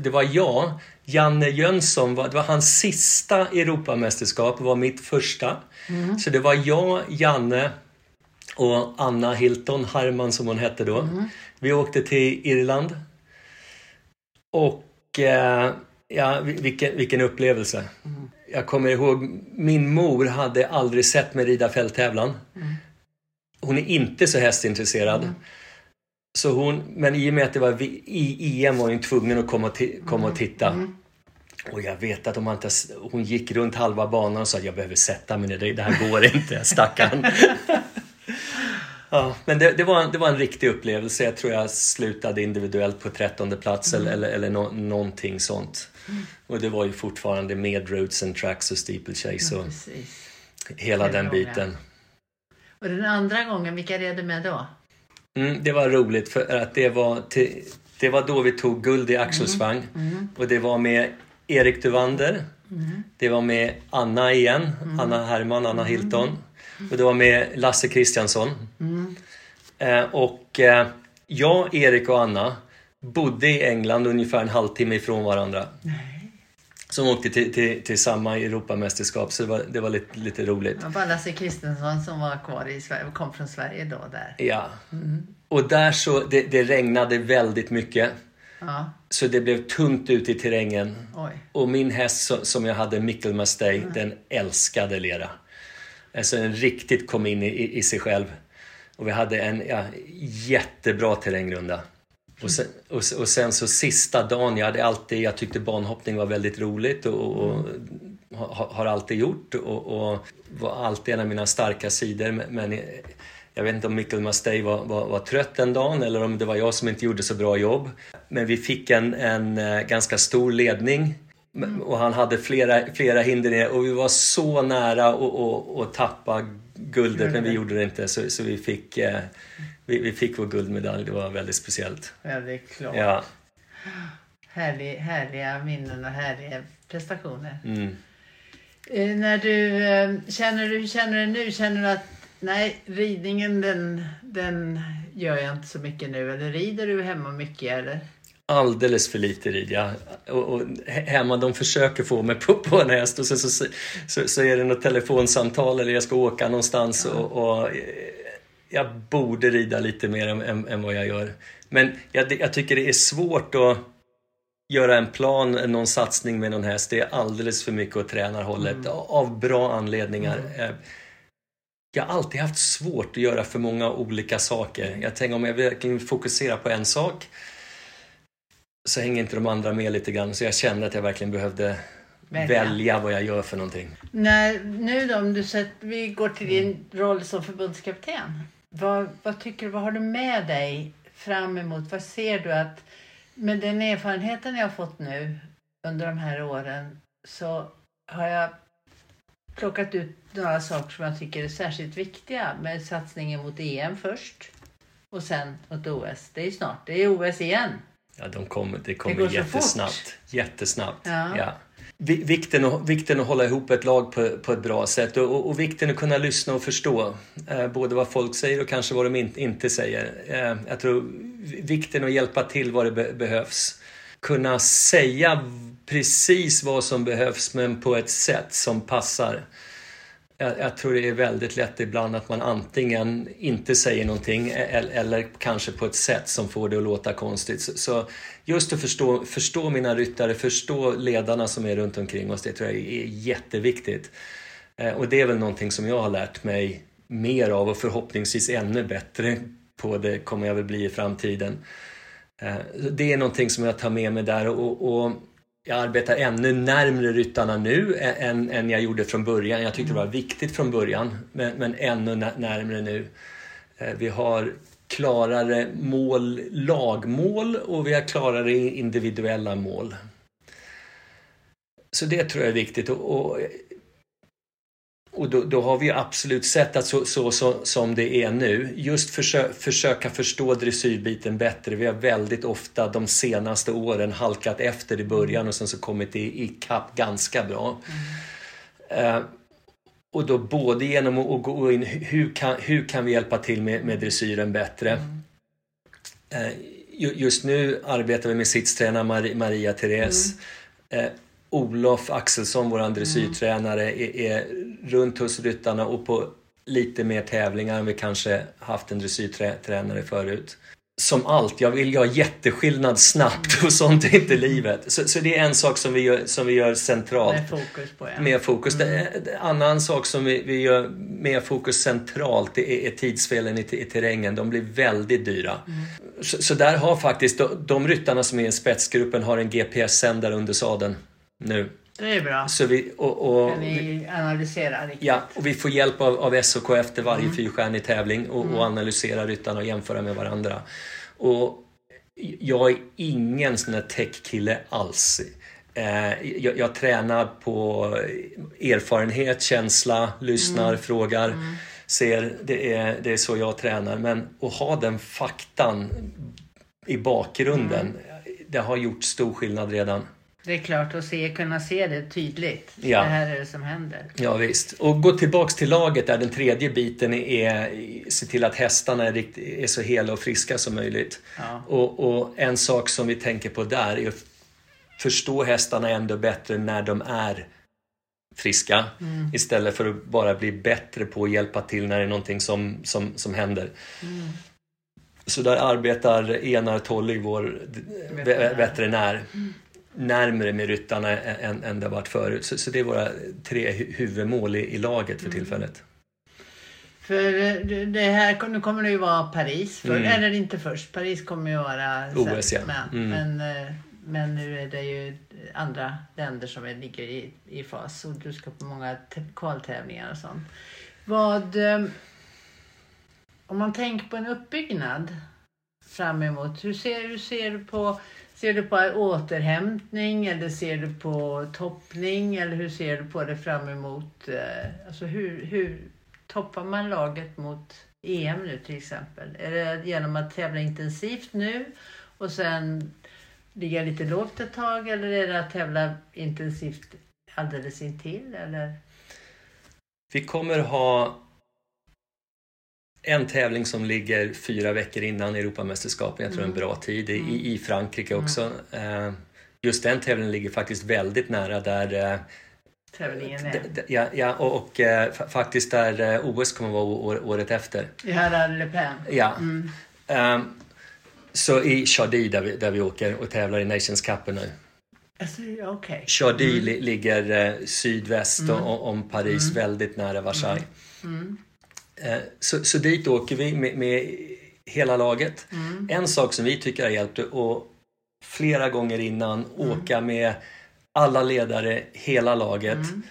det var jag, Janne Jönsson, det var hans sista Europamästerskap, det var mitt första. Mm. Så det var jag, Janne och Anna Hilton Harman som hon hette då. Mm. Vi åkte till Irland. Och eh, ja, vilken, vilken upplevelse. Mm. Jag kommer ihåg, min mor hade aldrig sett mig rida fälttävlan. Mm. Hon är inte så hästintresserad. Mm. Så hon, men i och med att det var i EM var hon tvungen att komma, komma och titta. Mm. Och jag vet att om man inte, hon gick runt halva banan och sa att jag behöver sätta mig ner, det här går inte, stackarn. ja, men det, det, var, det var en riktig upplevelse. Jag tror jag slutade individuellt på trettonde plats mm. eller, eller no, någonting sånt. Mm. Och det var ju fortfarande med Roots and Tracks och Steeplechase och ja, hela den biten. Och den andra gången, vilka red du med då? Mm, det var roligt för att det var, till, det var då vi tog guld i axelsvagn. Mm. Mm. Och det var med Erik Duvander. Mm. Det var med Anna igen, mm. Anna Herman, Anna Hilton. Och det var med Lasse Kristiansson. Eh, och eh, jag, Erik och Anna bodde i England ungefär en halvtimme ifrån varandra. Nej som åkte till, till, till samma Europamästerskap så det var, det var lite, lite roligt. Det var Lasse Kristensson som var kvar i Sverige, kom från Sverige då där. Ja. Mm. Och där så, det, det, regnade väldigt mycket. Ja. Så det blev tunt ute i terrängen. Oj. Och min häst som jag hade, Mikkel Mastey, mm. den älskade lera. Alltså den riktigt kom in i, i sig själv. Och vi hade en ja, jättebra terrängrunda. Och sen, och, och sen, så sista dagen, jag hade alltid, jag tyckte banhoppning var väldigt roligt och, och har, har alltid gjort och, var alltid en av mina starka sidor. Men jag vet inte om Mikael Mastej var, var, var, trött den dagen eller om det var jag som inte gjorde så bra jobb. Men vi fick en, en eh, ganska stor ledning mm. och han hade flera, flera hinder och vi var så nära att tappa guldet men vi gjorde det inte så, så vi, fick, eh, vi, vi, fick vår guldmedalj. Det var väldigt speciellt. Väldigt klart. Ja. Härlig, härliga minnen och härliga prestationer. Mm. Eh, när du, eh, känner du, känner du nu? Känner du att nej, ridningen den, den gör jag inte så mycket nu. Eller rider du hemma mycket eller? Alldeles för lite rider jag. Och, och, hemma de försöker få mig på, på en häst och så, så, så, så, är det något telefonsamtal eller jag ska åka någonstans och, och, jag borde rida lite mer än, än, än vad jag gör. Men jag, jag, tycker det är svårt att göra en plan, någon satsning med någon häst. Det är alldeles för mycket åt tränarhållet mm. av bra anledningar. Mm. Eh, jag har alltid haft svårt att göra för många olika saker. Jag tänker om jag verkligen fokuserar på en sak så hänger inte de andra med lite grann. Så jag kände att jag verkligen behövde välja, välja vad jag gör för någonting. När, nu då, om du sett, vi går till din roll som förbundskapten. Vad, vad tycker du, vad har du med dig fram emot? Vad ser du att med den erfarenheten jag har fått nu under de här åren så har jag plockat ut några saker som jag tycker är särskilt viktiga med satsningen mot EM först och sen mot OS. Det är snart, det är OS igen. Ja, de kommer, det kommer det jättesnabbt. Fort. Jättesnabbt. Ja. ja. Vikten, att, vikten att hålla ihop ett lag på, på ett bra sätt och, och, och, vikten att kunna lyssna och förstå eh, både vad folk säger och kanske vad de in, inte säger. Eh, jag tror vikten att hjälpa till vad det be, behövs. Kunna säga precis vad som behövs men på ett sätt som passar jag, jag, tror det är väldigt lätt ibland att man antingen inte säger någonting e-, eller, eller kanske på ett sätt som får det att låta konstigt. Så, så, just att förstå, förstå mina ryttare, förstå ledarna som är runt omkring oss, det tror jag är jätteviktigt. Eh, och det är väl någonting som jag har lärt mig mer av och förhoppningsvis ännu bättre på det kommer jag väl bli i framtiden. Eh, det är någonting som jag tar med mig där och, och jag arbetar ännu närmre ryttarna nu än, än jag gjorde från början. Jag tyckte det var mm. viktigt från början, men, men ännu närmre nu. Eh, vi har klarare mål, lagmål och vi har klarare individuella mål. Så det tror jag är viktigt. Och, och och då, då, har vi absolut sett att så, så, så, som det är nu, just försö, försöka förstå dressyrbiten bättre. Vi har väldigt ofta de senaste åren halkat efter i början och sen så kommit i, i kapp ganska bra. Mm. Uh, och då både genom att gå in, hur kan, hur kan vi hjälpa till med, med dressyren bättre? Mm. Uh, just nu arbetar vi med sittstränare Maria, Maria Therese. Mm. Uh, Olof Axelsson, vår dressyrtränare, är, är runt hos ryttarna och på lite mer tävlingar än vi kanske haft en dressyrtränare förut. Som allt, jag vill ha jätteskillnad snabbt och sånt är inte livet. Så, så, det är en sak som vi gör, som vi gör centralt. Med fokus på ja. Med fokus. Mm. En annan sak som vi, vi gör med fokus centralt det är, är tidsfelen i, i terrängen. De blir väldigt dyra. Mm. Så, så, där har faktiskt de, de ryttarna som är i spetsgruppen har en GPS-sändare under sadeln nu. Det är bra. Så vi, och, och, kan ni analysera riktigt. Ja, och vi får hjälp av, av SOK efter varje mm. fyrstjärnig tävling och, mm. och analysera ryttarna och jämföra med varandra. Och jag är ingen sån där tech-kille alls. Eh, jag, jag, tränar på erfarenhet, känsla, lyssnar, mm. frågar, mm. ser. Det är, det är så jag tränar. Men att ha den faktan i bakgrunden, mm. det har gjort stor skillnad redan. Det är klart, att se, kunna se det tydligt. Ja. Det här är det som händer. Ja, visst. Och gå tillbaks till laget där den tredje biten är se till att hästarna är, är så hela och friska som möjligt. Ja. Och, och, en sak som vi tänker på där är att förstå hästarna ändå bättre när de är friska mm. istället för att bara bli bättre på att hjälpa till när det är någonting som, som, som händer. Mm. Så där arbetar Enar Tollig, vår veterinär. veterinär. Närmre med ryttarna än, än det varit förut. Så, så, det är våra tre huvudmål i, i laget för mm. tillfället. För eh, det här, nu kommer det ju vara Paris, för, mm. eller inte först, Paris kommer ju vara OS ja. Men, mm. men eh, men nu är det ju andra länder som är, ligger i, i fas och du ska på många kvaltävlingar och sånt. Vad, eh, om man tänker på en uppbyggnad fram emot, hur ser, hur ser du på Ser du på återhämtning eller ser du på toppning eller hur ser du på det fram emot, eh, alltså hur, hur toppar man laget mot EM nu till exempel? Är det genom att tävla intensivt nu och sen ligga lite lågt ett tag eller är det att tävla intensivt alldeles intill eller? Vi kommer ha en tävling som ligger fyra veckor innan Europamästerskapen. Jag tror mm. en bra tid i, mm. i Frankrike också. Mm. Just den tävlingen ligger faktiskt väldigt nära där eh, Tävlingen är. Ja, ja och, och eh, faktiskt där OS kommer vara år, året efter. I Herrar Le Pen? Ja. Mm. Um, så i Chardy där vi, där vi åker och tävlar i Nations Cup nu. Alltså, okay. Chardy mm. ligger sydväst mm. om Paris, mm. väldigt nära Versailles. Eh, så, så dit åker vi med, med hela laget. Mm. En sak som vi tycker har hjälpt att flera gånger innan mm. åka med alla ledare, hela laget. Mm.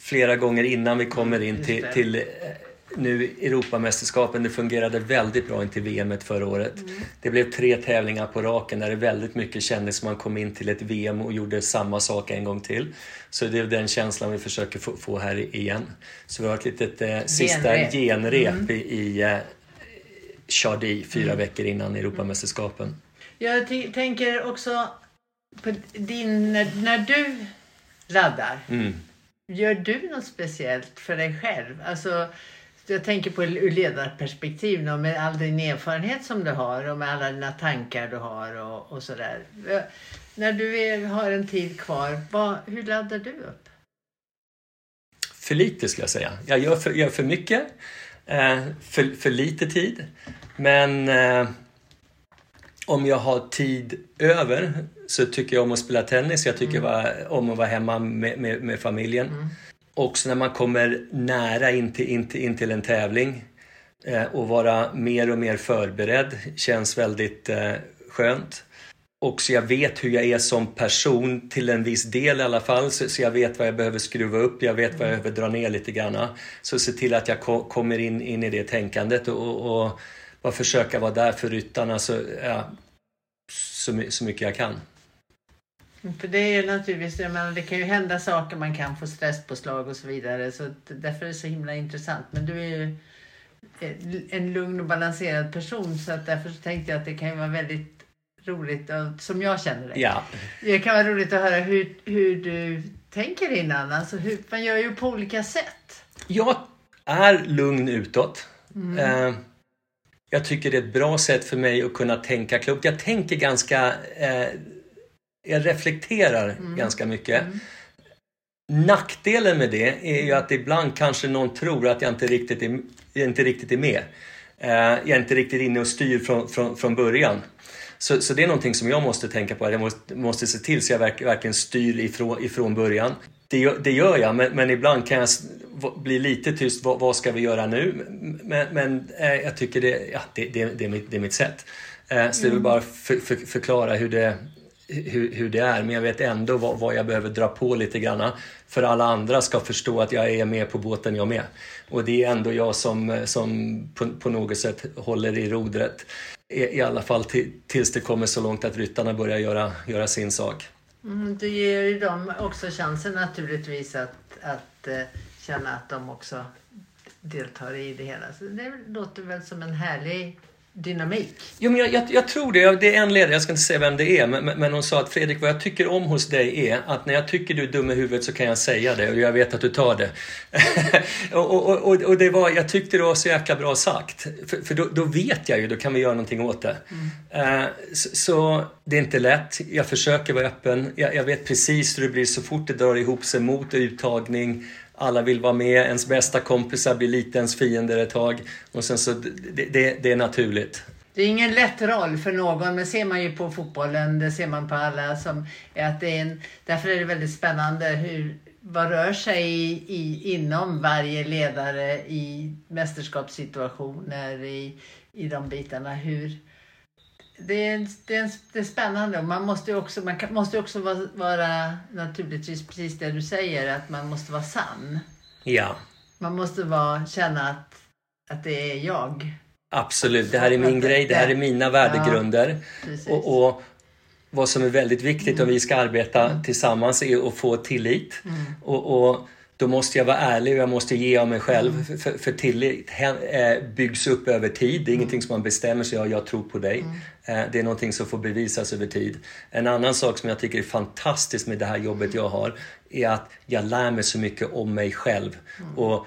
Flera gånger innan vi kommer in till, till eh, nu Europamästerskapen. Det fungerade väldigt bra in till VM förra året. Mm. Det blev tre tävlingar på raken där det väldigt mycket kändes som man kom in till ett VM och gjorde samma sak en gång till. Så det är den känslan vi försöker få, få här igen. Så vi har ett litet eh, sista genrep, genrep mm. i, i eh, Chardy fyra mm. veckor innan Europamästerskapen. Jag tänker också på din, när, när du laddar. Mm. Gör du något speciellt för dig själv? Alltså, jag tänker på ur ledarperspektiv då, med all din erfarenhet som du har och med alla dina tankar du har och, och sådär. När du är, har en tid kvar, vad, hur laddar du upp? För lite skulle jag säga. Jag gör för, gör för mycket, eh, för, för lite tid. Men eh, om jag har tid över så tycker jag om att spela tennis. Jag tycker mm. om att vara hemma med, med, med familjen. Mm också när man kommer nära in till, in till, in till en tävling eh, och vara mer och mer förberedd känns väldigt eh, skönt. Också jag vet hur jag är som person till en viss del i alla fall. Så, så jag vet vad jag behöver skruva upp, jag vet vad jag behöver dra ner lite grann. Så se till att jag ko kommer in, in i det tänkandet och, och, och bara försöka vara där för ryttarna så, ja, så, så mycket jag kan. För det är ju naturligtvis, menar, det kan ju hända saker, man kan få stresspåslag och så vidare. Så därför är det så himla intressant. Men du är ju en lugn och balanserad person så att därför så tänkte jag att det kan ju vara väldigt roligt, som jag känner dig. Ja. Det kan vara roligt att höra hur, hur du tänker innan. Alltså hur, man gör ju på olika sätt. Jag är lugn utåt. Mm. Eh, jag tycker det är ett bra sätt för mig att kunna tänka klokt. Jag tänker ganska eh, jag reflekterar mm. ganska mycket. Mm. Nackdelen med det är ju att ibland kanske någon tror att jag inte riktigt är, inte riktigt är med. Uh, jag är inte riktigt inne och styr från, från, från början. Så, så det är någonting som jag måste tänka på. Jag måste, måste se till så jag verk, verkligen styr ifrån, ifrån början. Det, det gör jag, men, men, ibland kan jag bli lite tyst. Vad, vad ska vi göra nu? Men, men eh, jag tycker det, ja, det, det, det, är mitt, det är mitt sätt. Eh, så det vill mm. bara för, för, förklara hur det, hur, hur det är, men jag vet ändå vad, vad, jag behöver dra på lite grann för alla andra ska förstå att jag är med på båten jag med. Och det är ändå jag som, som på, på något sätt håller i rodret. I, i alla fall till, tills det kommer så långt att ryttarna börjar göra, göra sin sak. Mm, du ger ju dem också chansen naturligtvis att, att eh, känna att de också deltar i det hela. Så det låter väl som en härlig dynamik. Jo, men jag, jag, jag, tror det. Det är en ledare, jag ska inte säga vem det är, men, men hon sa att Fredrik, vad jag tycker om hos dig är att när jag tycker du är dum i huvudet så kan jag säga det och jag vet att du tar det. och, och, och, och, det var, jag tyckte det var så jäkla bra sagt. För, för då, då, vet jag ju, då kan vi göra någonting åt det. Mm. Uh, så, så, det är inte lätt. Jag försöker vara öppen. Jag, jag vet precis hur det blir så fort det drar ihop sig mot uttagning alla vill vara med, ens bästa kompisar blir lite ens fiender ett tag. Och sen så, det, det, det, är naturligt. Det är ingen lätt roll för någon, men ser man ju på fotbollen, det ser man på alla, som är att det är en, därför är det väldigt spännande hur, vad rör sig i, i, inom varje ledare i mästerskapssituationer, i, i de bitarna. Hur, det, är, det, är, det är spännande. Man måste också, man kan, måste också vara, vara, naturligtvis precis det du säger, att man måste vara sann. Ja. Man måste vara, känna att, att det är jag. Absolut, det här är min grej, det här är mina värdegrunder. Ja, och, och, vad som är väldigt viktigt mm. om vi ska arbeta mm. tillsammans är att få tillit. Mm. Och, och, då måste jag vara ärlig och jag måste ge av mig själv. Mm. För, för tillit eh, byggs upp över tid. Det är ingenting som man bestämmer sig, ja, jag tror på dig. Mm. Eh, det är någonting som får bevisas över tid. En annan sak som jag tycker är fantastiskt med det här jobbet jag har är att jag lär mig så mycket om mig själv. Mm. Och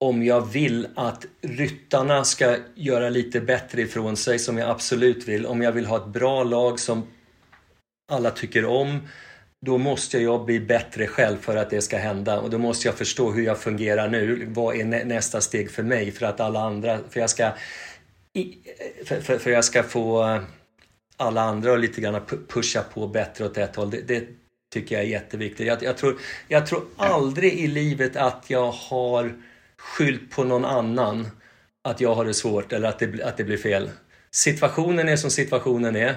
om jag vill att ryttarna ska göra lite bättre ifrån sig, som jag absolut vill, om jag vill ha ett bra lag som alla tycker om, då måste jag bli bättre själv för att det ska hända och då måste jag förstå hur jag fungerar nu. Vad är nästa steg för mig för att alla andra, för jag ska, för, för, för jag ska få eh, alla andra att lite grann pusha på bättre åt ett håll. Det, det tycker jag är jätteviktigt. Jag, jag, tror, jag tror aldrig i livet att jag har skyllt på någon annan att jag har det svårt eller att det, att det blir fel. Situationen är som situationen är.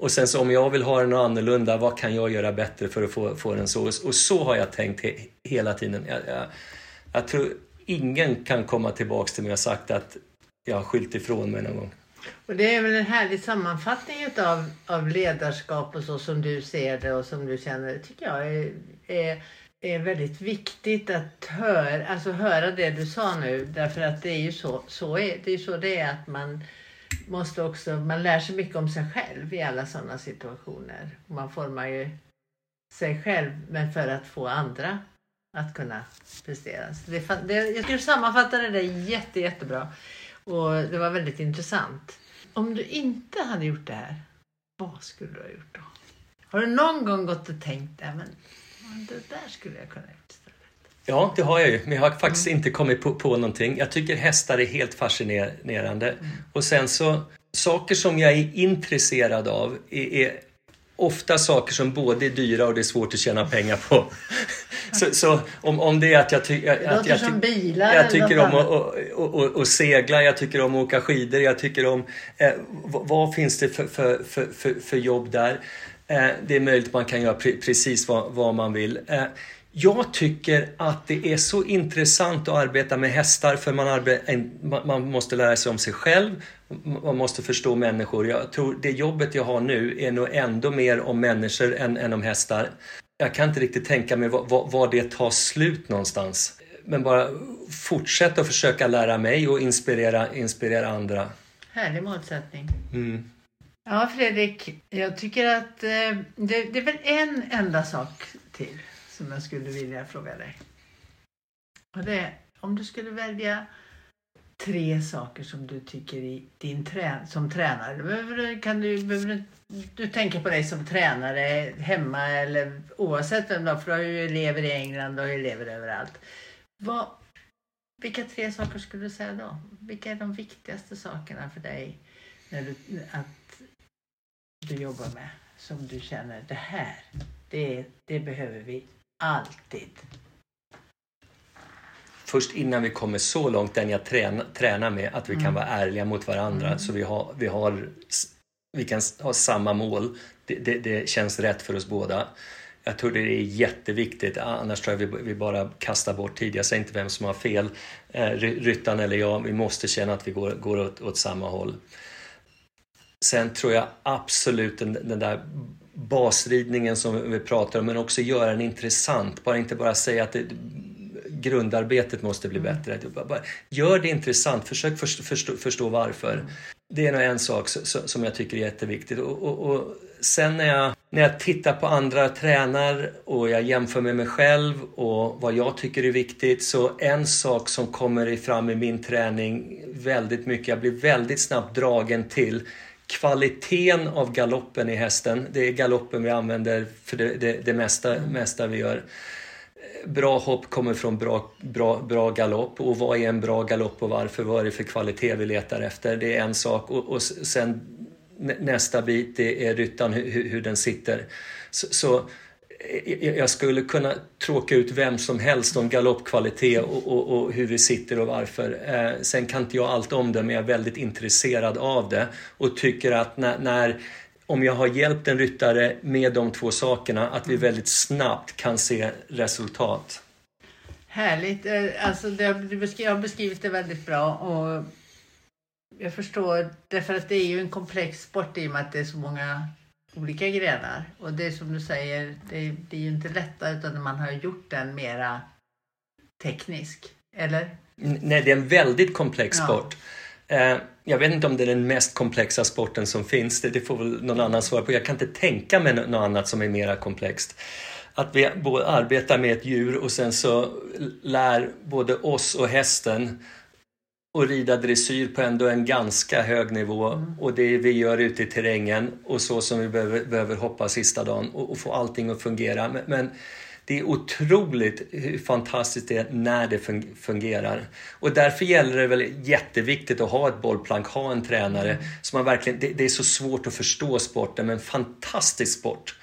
Och sen så om jag vill ha den annorlunda, vad kan jag göra bättre för att få, få den så? Och så har jag tänkt he, hela tiden. Jag, jag, jag, tror ingen kan komma tillbaks till mig och sagt att jag har skyllt ifrån mig någon gång. Och det är väl en härlig sammanfattning av, av ledarskap och så som du ser det och som du känner det, tycker jag är, är, är väldigt viktigt att höra, alltså höra det du sa nu. Därför att det är ju så, så, är, det, är så det är att man måste också, man lär sig mycket om sig själv i alla sådana situationer. Man formar ju sig själv men för att få andra att kunna prestera. Så det, det, jag skulle sammanfatta det där jätte, jättebra. Och det var väldigt intressant. Om du inte hade gjort det här, vad skulle du ha gjort då? Har du någon gång gått och tänkt, men det där skulle jag kunna gjort? Ja, det har jag ju. Men jag har faktiskt mm. inte kommit på, på någonting. Jag tycker hästar är helt fascinerande. Mm. Och sen så, saker som jag är intresserad av är, är ofta saker som både är dyra och det är svårt att tjäna pengar på. så, så om, om det är att jag, ty, jag, låter jag, som bilar jag tycker om att, att, segla, jag tycker om att åka skidor, jag tycker om... Eh, vad, vad, finns det för, för, för, för, för jobb där? Eh, det är möjligt att man kan göra pre, precis vad, vad man vill. Eh, jag tycker att det är så intressant att arbeta med hästar för man, arbeta, man måste lära sig om sig själv, man måste förstå människor. Jag tror det jobbet jag har nu är nog ändå mer om människor än, än om hästar. Jag kan inte riktigt tänka mig var, var det tar slut någonstans. Men bara fortsätta att försöka lära mig och inspirera, inspirera andra. Härlig målsättning. Mm. Ja, Fredrik, jag tycker att eh, det, det är väl en enda sak till som jag skulle vilja fråga dig. Och det är, om du skulle välja tre saker som du tycker i din trä som tränare. Behöver, kan du, behöver du, tänker på dig som tränare hemma eller oavsett vem du har, för du har ju elever i England och elever överallt. Vad, vilka tre saker skulle du säga då? Vilka är de viktigaste sakerna för dig när du, att du jobbar med som du känner det här, det, det behöver vi Alltid. Först innan vi kommer så långt, den jag tränar, tränar med, att vi mm. kan vara ärliga mot varandra mm. så vi, har, vi, har, vi kan ha samma mål. Det, det, det, känns rätt för oss båda. Jag tror det är jätteviktigt, annars tror jag vi, vi bara kastar bort tid. Jag säger inte vem som har fel, eh, Ryttan eller jag. Vi måste känna att vi går, går åt, åt samma håll. Sen tror jag absolut den, den där basridningen som vi pratar om men också göra den intressant. Bara inte bara säga att det, grundarbetet måste bli mm. bättre. Gör det intressant, försök förstå, förstå varför. Mm. Det är nog en sak som jag tycker är jätteviktigt. Och, och, och, sen när jag, när jag tittar på andra tränare och jag jämför med mig själv och vad jag tycker är viktigt så en sak som kommer fram i min träning väldigt mycket, jag blir väldigt snabbt dragen till kvaliteten av galoppen i hästen. Det är galoppen vi använder för det, det, det mesta, mm. mesta vi gör. Bra hopp kommer från bra, bra, bra galopp och vad är en bra galopp och varför? Vad är det för kvalitet vi letar efter? Det är en sak och, och sen nästa bit det är ryttan, hur, hur den sitter. Så, så jag skulle kunna tråka ut vem som helst om galoppkvalitet och, och, och, hur vi sitter och varför. Eh, sen kan inte jag allt om det men jag är väldigt intresserad av det och tycker att när, när om jag har hjälpt en ryttare med de två sakerna att vi väldigt snabbt kan se resultat. Härligt. Eh, alltså, det, du har beskrivit det väldigt bra och jag förstår, därför att det är ju en komplex sport i och med att det är så många olika grenar. Och det är som du säger, det, är ju inte lätta utan man har gjort den mera teknisk. Eller? Nej, det är en väldigt komplex ja. sport. Eh, jag vet inte om det är den mest komplexa sporten som finns. Det, det får väl någon annan svara på. Jag kan inte tänka mig något annat som är mera komplext. Att vi arbetar med ett djur och sen så lär både oss och hästen och rida dressyr på ändå en ganska hög nivå mm. och det vi gör ute i terrängen och så som vi behöver, behöver hoppa sista dagen och, och få allting att fungera. Men, men, det är otroligt hur fantastiskt det är när det fungerar. Och därför gäller det väl jätteviktigt att ha ett bollplank, ha en tränare. Mm. Så man verkligen, det, det, är så svårt att förstå sporten, men fantastisk sport.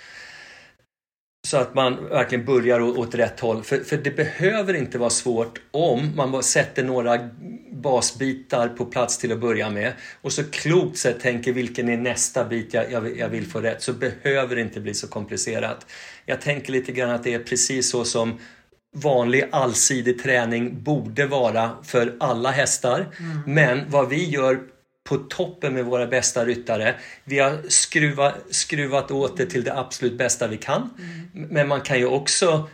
Så att man verkligen börjar åt rätt håll. För, för det behöver inte vara svårt om man sätter några basbitar på plats till att börja med och så klokt sett tänker vilken är nästa bit jag, jag, jag, vill få rätt så behöver det inte bli så komplicerat. Jag tänker lite grann att det är precis så som vanlig allsidig träning borde vara för alla hästar. Mm. Men vad vi gör på toppen med våra bästa ryttare. Vi har skruvat, skruvat åt det till det absolut bästa vi kan. Mm. Men man kan ju också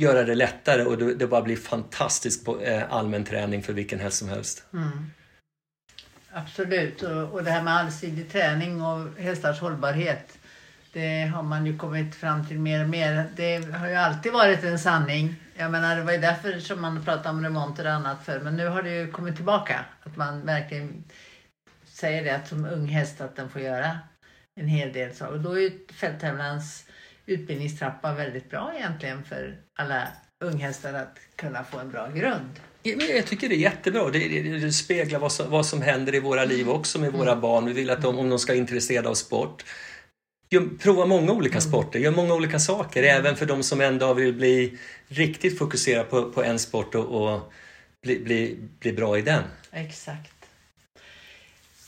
göra det lättare och det bara blir fantastisk eh, allmän träning för vilken häst som helst. Mm. Absolut, och, det här med allsidig träning och hästars hållbarhet det har man ju kommit fram till mer och mer. Det har ju alltid varit en sanning. Jag menar, det var ju därför som man pratade om remonter och annat för men nu har det ju kommit tillbaka. Att man verkligen säger det att som ung häst att den får göra en hel del saker. Och då är ju fälttävlans utbildningstrappa väldigt bra egentligen för alla unghästar att kunna få en bra grund. Jag tycker det är jättebra. Det, det, det speglar vad som, vad som händer i våra liv också med våra mm. barn. Vi vill att de, om de ska vara intresserade av sport, prova många olika mm. sporter, gör många olika saker. Mm. Även för de som ändå vill bli riktigt fokuserade på, på en sport och, och bli, bli, bli bra i den. Exakt.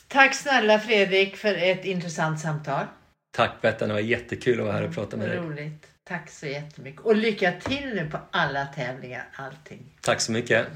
Tack snälla Fredrik för ett intressant samtal. Tack Bettan, det var jättekul att vara här och prata med dig. Roligt. Tack så jättemycket. Och lycka till nu på alla tävlingar, allting. Tack så mycket.